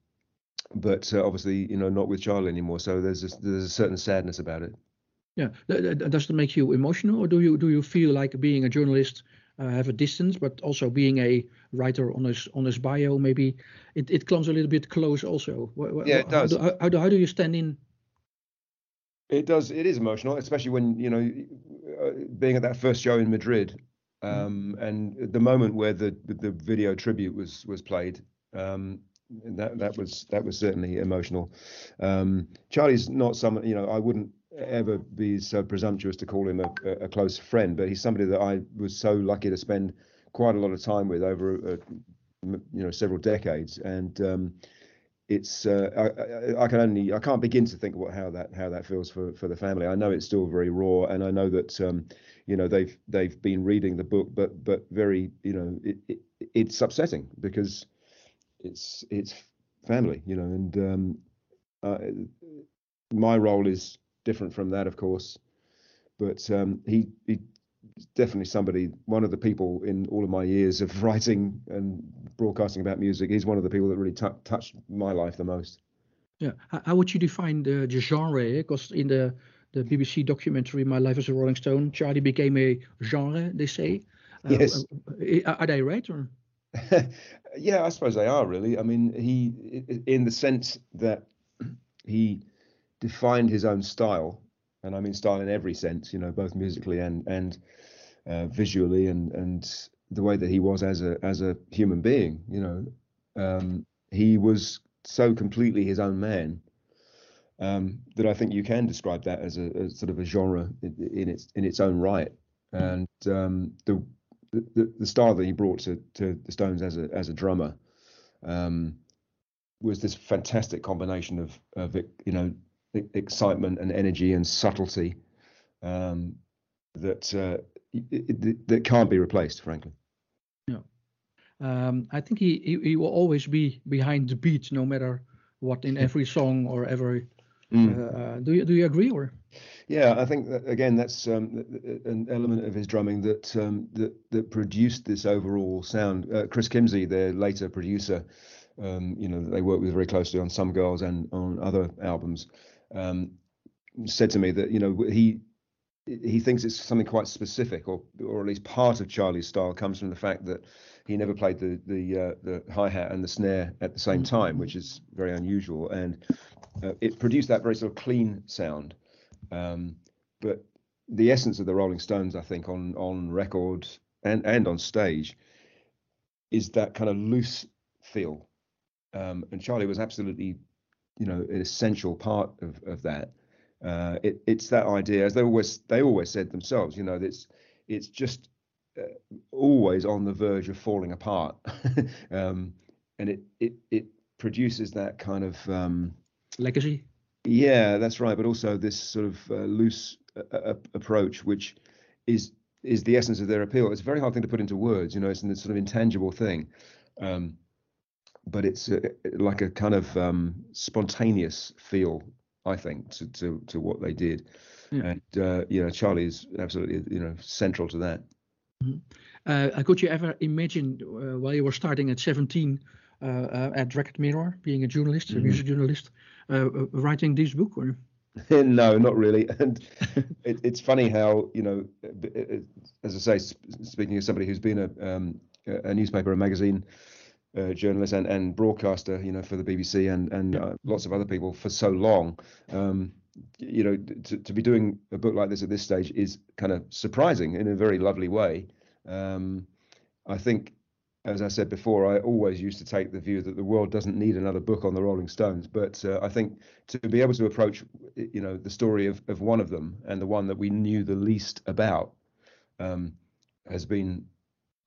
but uh, obviously, you know, not with Charlie anymore. So there's a, there's a certain sadness about it. Yeah, does it make you emotional, or do you do you feel like being a journalist uh, have a distance, but also being a writer on his on his bio, maybe it, it comes a little bit close also. Yeah, it does. How do, how do, how do you stand in? It does. It is emotional, especially when you know, uh, being at that first show in Madrid, mm. um, mm. and the moment where the the video tribute was was played. Um, that that was that was certainly emotional. Um, Charlie's not someone you know I wouldn't ever be so presumptuous to call him a, a, close friend, but he's somebody that I was so lucky to spend quite a lot of time with over a, you know several decades, and um, it's uh, I, I, can only I can't begin to think what how that how that feels for for the family. I know it's still very raw, and I know that um, you know they've they've been reading the book, but but very you know it, it, it's upsetting because it's it's family, you know, and um, uh, my role is different from that, of course. But um, he he definitely somebody, one of the people in all of my years of writing and broadcasting about music. He's one of the people that really t- touched my life the most. Yeah, how would you define the, the genre? Because in the the BBC documentary My Life as a Rolling Stone, Charlie became a genre. They say. Uh, yes. Uh, are they right or? yeah, I suppose they are really. I mean, he, in the sense that he defined his own style, and I mean style in every sense, you know, both musically and and uh, visually, and and the way that he was as a as a human being. You know, um, he was so completely his own man um, that I think you can describe that as a, a sort of a genre in, in, its in its own right. And um, the, the the style that he brought to to the Stones as a as a drummer um, was this fantastic combination of of you know excitement and energy and subtlety um, that uh, it, it, that can't be replaced, frankly. Yeah, um, I think he, he, he will always be behind the beat, no matter what, in every song or every. Mm. Uh, do you do you agree or? Yeah, I think that, again that's um, an element of his drumming that um, that that produced this overall sound. Uh, Chris Kimsey, their later producer, um, you know, they worked with very closely on Some Girls and on other albums. Um, said to me that you know he he thinks it's something quite specific, or or at least part of Charlie's style comes from the fact that he never played the the uh, the hi hat and the snare at the same mm-hmm. time, which is very unusual, and uh, it produced that very sort of clean sound. Um, but the essence of the Rolling Stones, I think, on on record and and on stage, is that kind of loose feel, um, and Charlie was absolutely, you know, an essential part of of that. Uh, it, it's that idea, as they always they always said themselves. You know, it's it's just uh, always on the verge of falling apart, um, and it it it produces that kind of um, legacy. Yeah, that's right. But also this sort of uh, loose uh, uh, approach, which is is the essence of their appeal. It's a very hard thing to put into words. You know, it's a sort of intangible thing. Um, but it's a, like a kind of um, spontaneous feel I think, to to, to what they did. Yeah. And uh, you know, Charlie is absolutely you know central to that. Mm-hmm. Uh, could you ever imagine uh, while you were starting at 17 uh, uh, at Record Mirror, being a journalist, mm-hmm. a music journalist, uh, writing this book? Or? no, not really. And it, it's funny how you know, as I say, speaking as somebody who's been a um, a newspaper, a magazine uh, journalist and, and broadcaster, you know, for the BBC and and uh, lots of other people for so long. Um, you know, to, to be doing a book like this at this stage is kind of surprising in a very lovely way. Um, I think, as I said before, I always used to take the view that the world doesn't need another book on the Rolling Stones. But uh, I think to be able to approach, you know, the story of, of one of them and the one that we knew the least about um, has been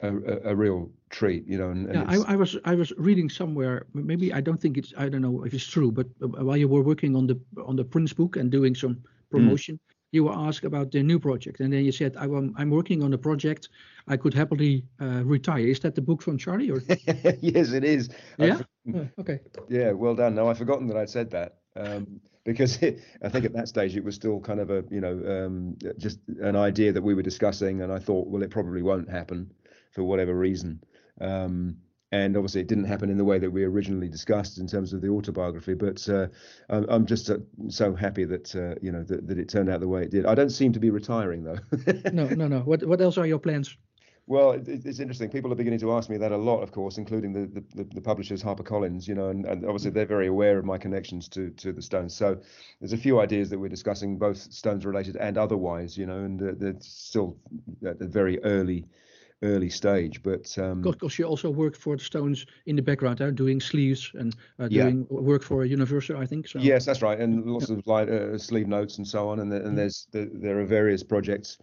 a, a, a, real treat, you know. And, and yeah, I, I, was I was reading somewhere. Maybe I don't think it's I don't know if it's true, but while you were working on the on the Prince book and doing some mm. promotion, mm. you were asked about the new project, and then you said, I, am I'm working on a project. I could happily uh, retire. Is that the book from Charlie? Or yes, it is. Yeah. okay. Yeah. Well done. No, I've forgotten that I'd said that. Um, because it, I think at that stage it was still kind of a you know um, just an idea that we were discussing, and I thought, well, it probably won't happen for whatever reason. Um, and obviously, it didn't happen in the way that we originally discussed in terms of the autobiography. But uh, I'm, just uh, so happy that uh, you know that, that, it turned out the way it did. I don't seem to be retiring though. no, no, no. What what else are your plans? Well, it, it's interesting. People are beginning to ask me that a lot, of course, including the the, the publishers HarperCollins. You know, and, and obviously they're very aware of my connections to to the Stones. So there's a few ideas that we're discussing, both Stones related and otherwise. You know, and uh, they're still at the very early early stage. But um, because she also worked for the Stones in the background, uh, doing sleeves and uh, doing yeah. work for Universal, I think. So. Yes, that's right, and lots of light, uh, sleeve notes and so on. And, the, and mm. there's the, there are various projects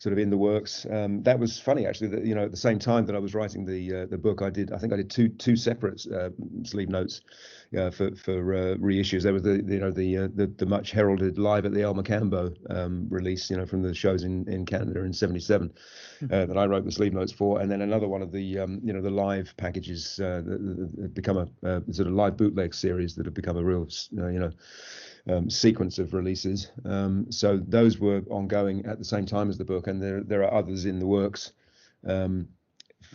sort of in the works. Um, that was funny actually. That you know at the same time that I was writing the uh, the book, I did I think I did two two separate uh, sleeve notes uh, for for uh, reissues. There was the you know the uh, the, the much heralded live at the El Mocambo um, release, you know from the shows in in Canada in '77 uh, mm-hmm. that I wrote the sleeve notes for, and then another one of the um, you know the live packages that, that become a sort of live bootleg series that have become a real you know um, sequence of releases. Um, so those were ongoing at the same time as the book, and there there are others in the works, um,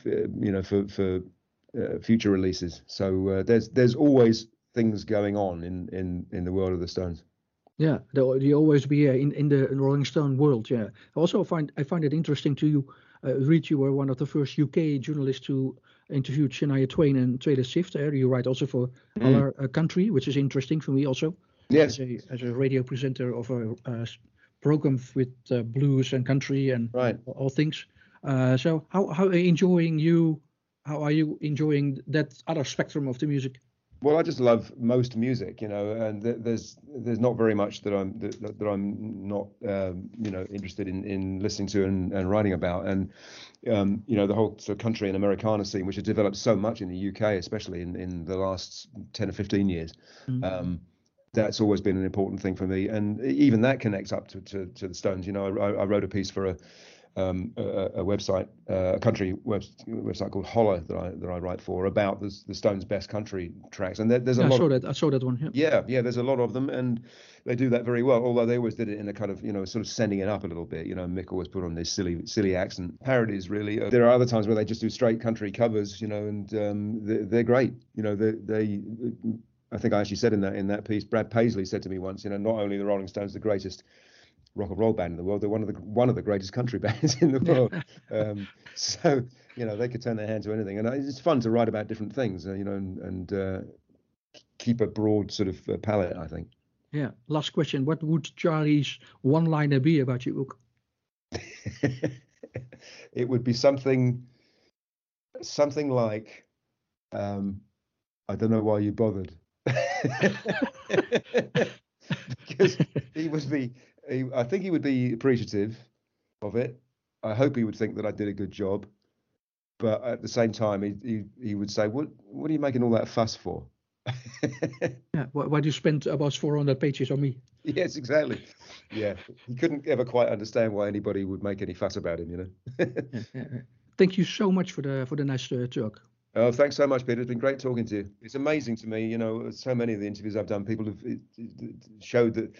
you know, for for uh, future releases. So uh, there's there's always things going on in in in the world of the Stones. Yeah, they'll, you always be uh, in in the Rolling Stone world. Yeah. Also, find I find it interesting to uh, read. You were one of the first UK journalists to interview Shania Twain and Taylor Swift. Uh, you write also for Mm. other uh, country, which is interesting for me also. Yes. As a as a radio presenter of a, s- program with uh, blues and country and Right. all, all things. Uh, so how how are you enjoying you? How are you enjoying that other spectrum of the music? Well, I just love most music, you know, and th- there's there's not very much that I'm that, that I'm not um, you know interested in in listening to and, and writing about, and um, you know the whole sort of country and Americana scene, which has developed so much in the UK, especially in in the last ten or fifteen years. Um, that's always been an important thing for me, and even that connects up to to, to the Stones. You know, I, I wrote a piece for a um, a, a website, uh, a country web, website called Holler that I that I write for about the, the Stones' best country tracks, and there, there's a Yeah, I lot. saw that. I saw that one. Yeah. Yeah, yeah, there's a lot of them, and they do that very well. Although they always did it in a kind of, you know, sort of sending it up a little bit. You know, Mick always put on this silly, silly accent parodies. Really, Uh, there are other times where they just do straight country covers. You know, and um, they're, they're great. You know, they, they, I think I actually said in that in that piece, Brad Paisley said to me once, you know, not only the Rolling Stones the greatest rock and roll band in the world, they're one of the one of the greatest country bands in the world. um, so you know, they could turn their hand to anything, and it's fun to write about different things. Uh, you know, and, and uh, keep a broad sort of uh, palette. I think. Yeah. Last question. What would Charlie's one-liner be about your book? it would be something something like um i don't know why you bothered because he would be he, i think he would be appreciative of it i hope he would think that i did a good job but at the same time he he, he would say what what are you making all that fuss for Yeah. Why, why do you spend about 400 pages on me? yes exactly yeah he couldn't ever quite understand why anybody would make any fuss about him you know Yeah, yeah, yeah. Thank you so much for the for the nice uh, talk. Oh, thanks so much, Peter. It's been great talking to you. It's amazing to me, you know, so many of the interviews I've done, people have it, it showed that,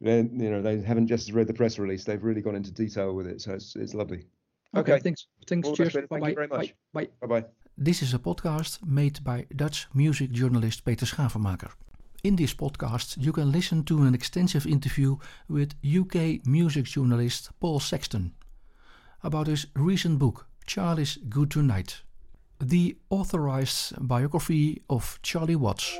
they, you know, they haven't just read the press release; they've really gone into detail with it. So it's it's lovely. Okay. Okay. Thanks. Thanks. All the best, Cheers. Peter. Bye Thank bye. you very much. Bye. Bye. Bye bye. This is a podcast made by Dutch music journalist Peter Schavenmaker. In this podcast, you can listen to an extensive interview with UK music journalist Paul Sexton about his recent book, Charlie's Good Tonight, the authorized biography of Charlie Watts.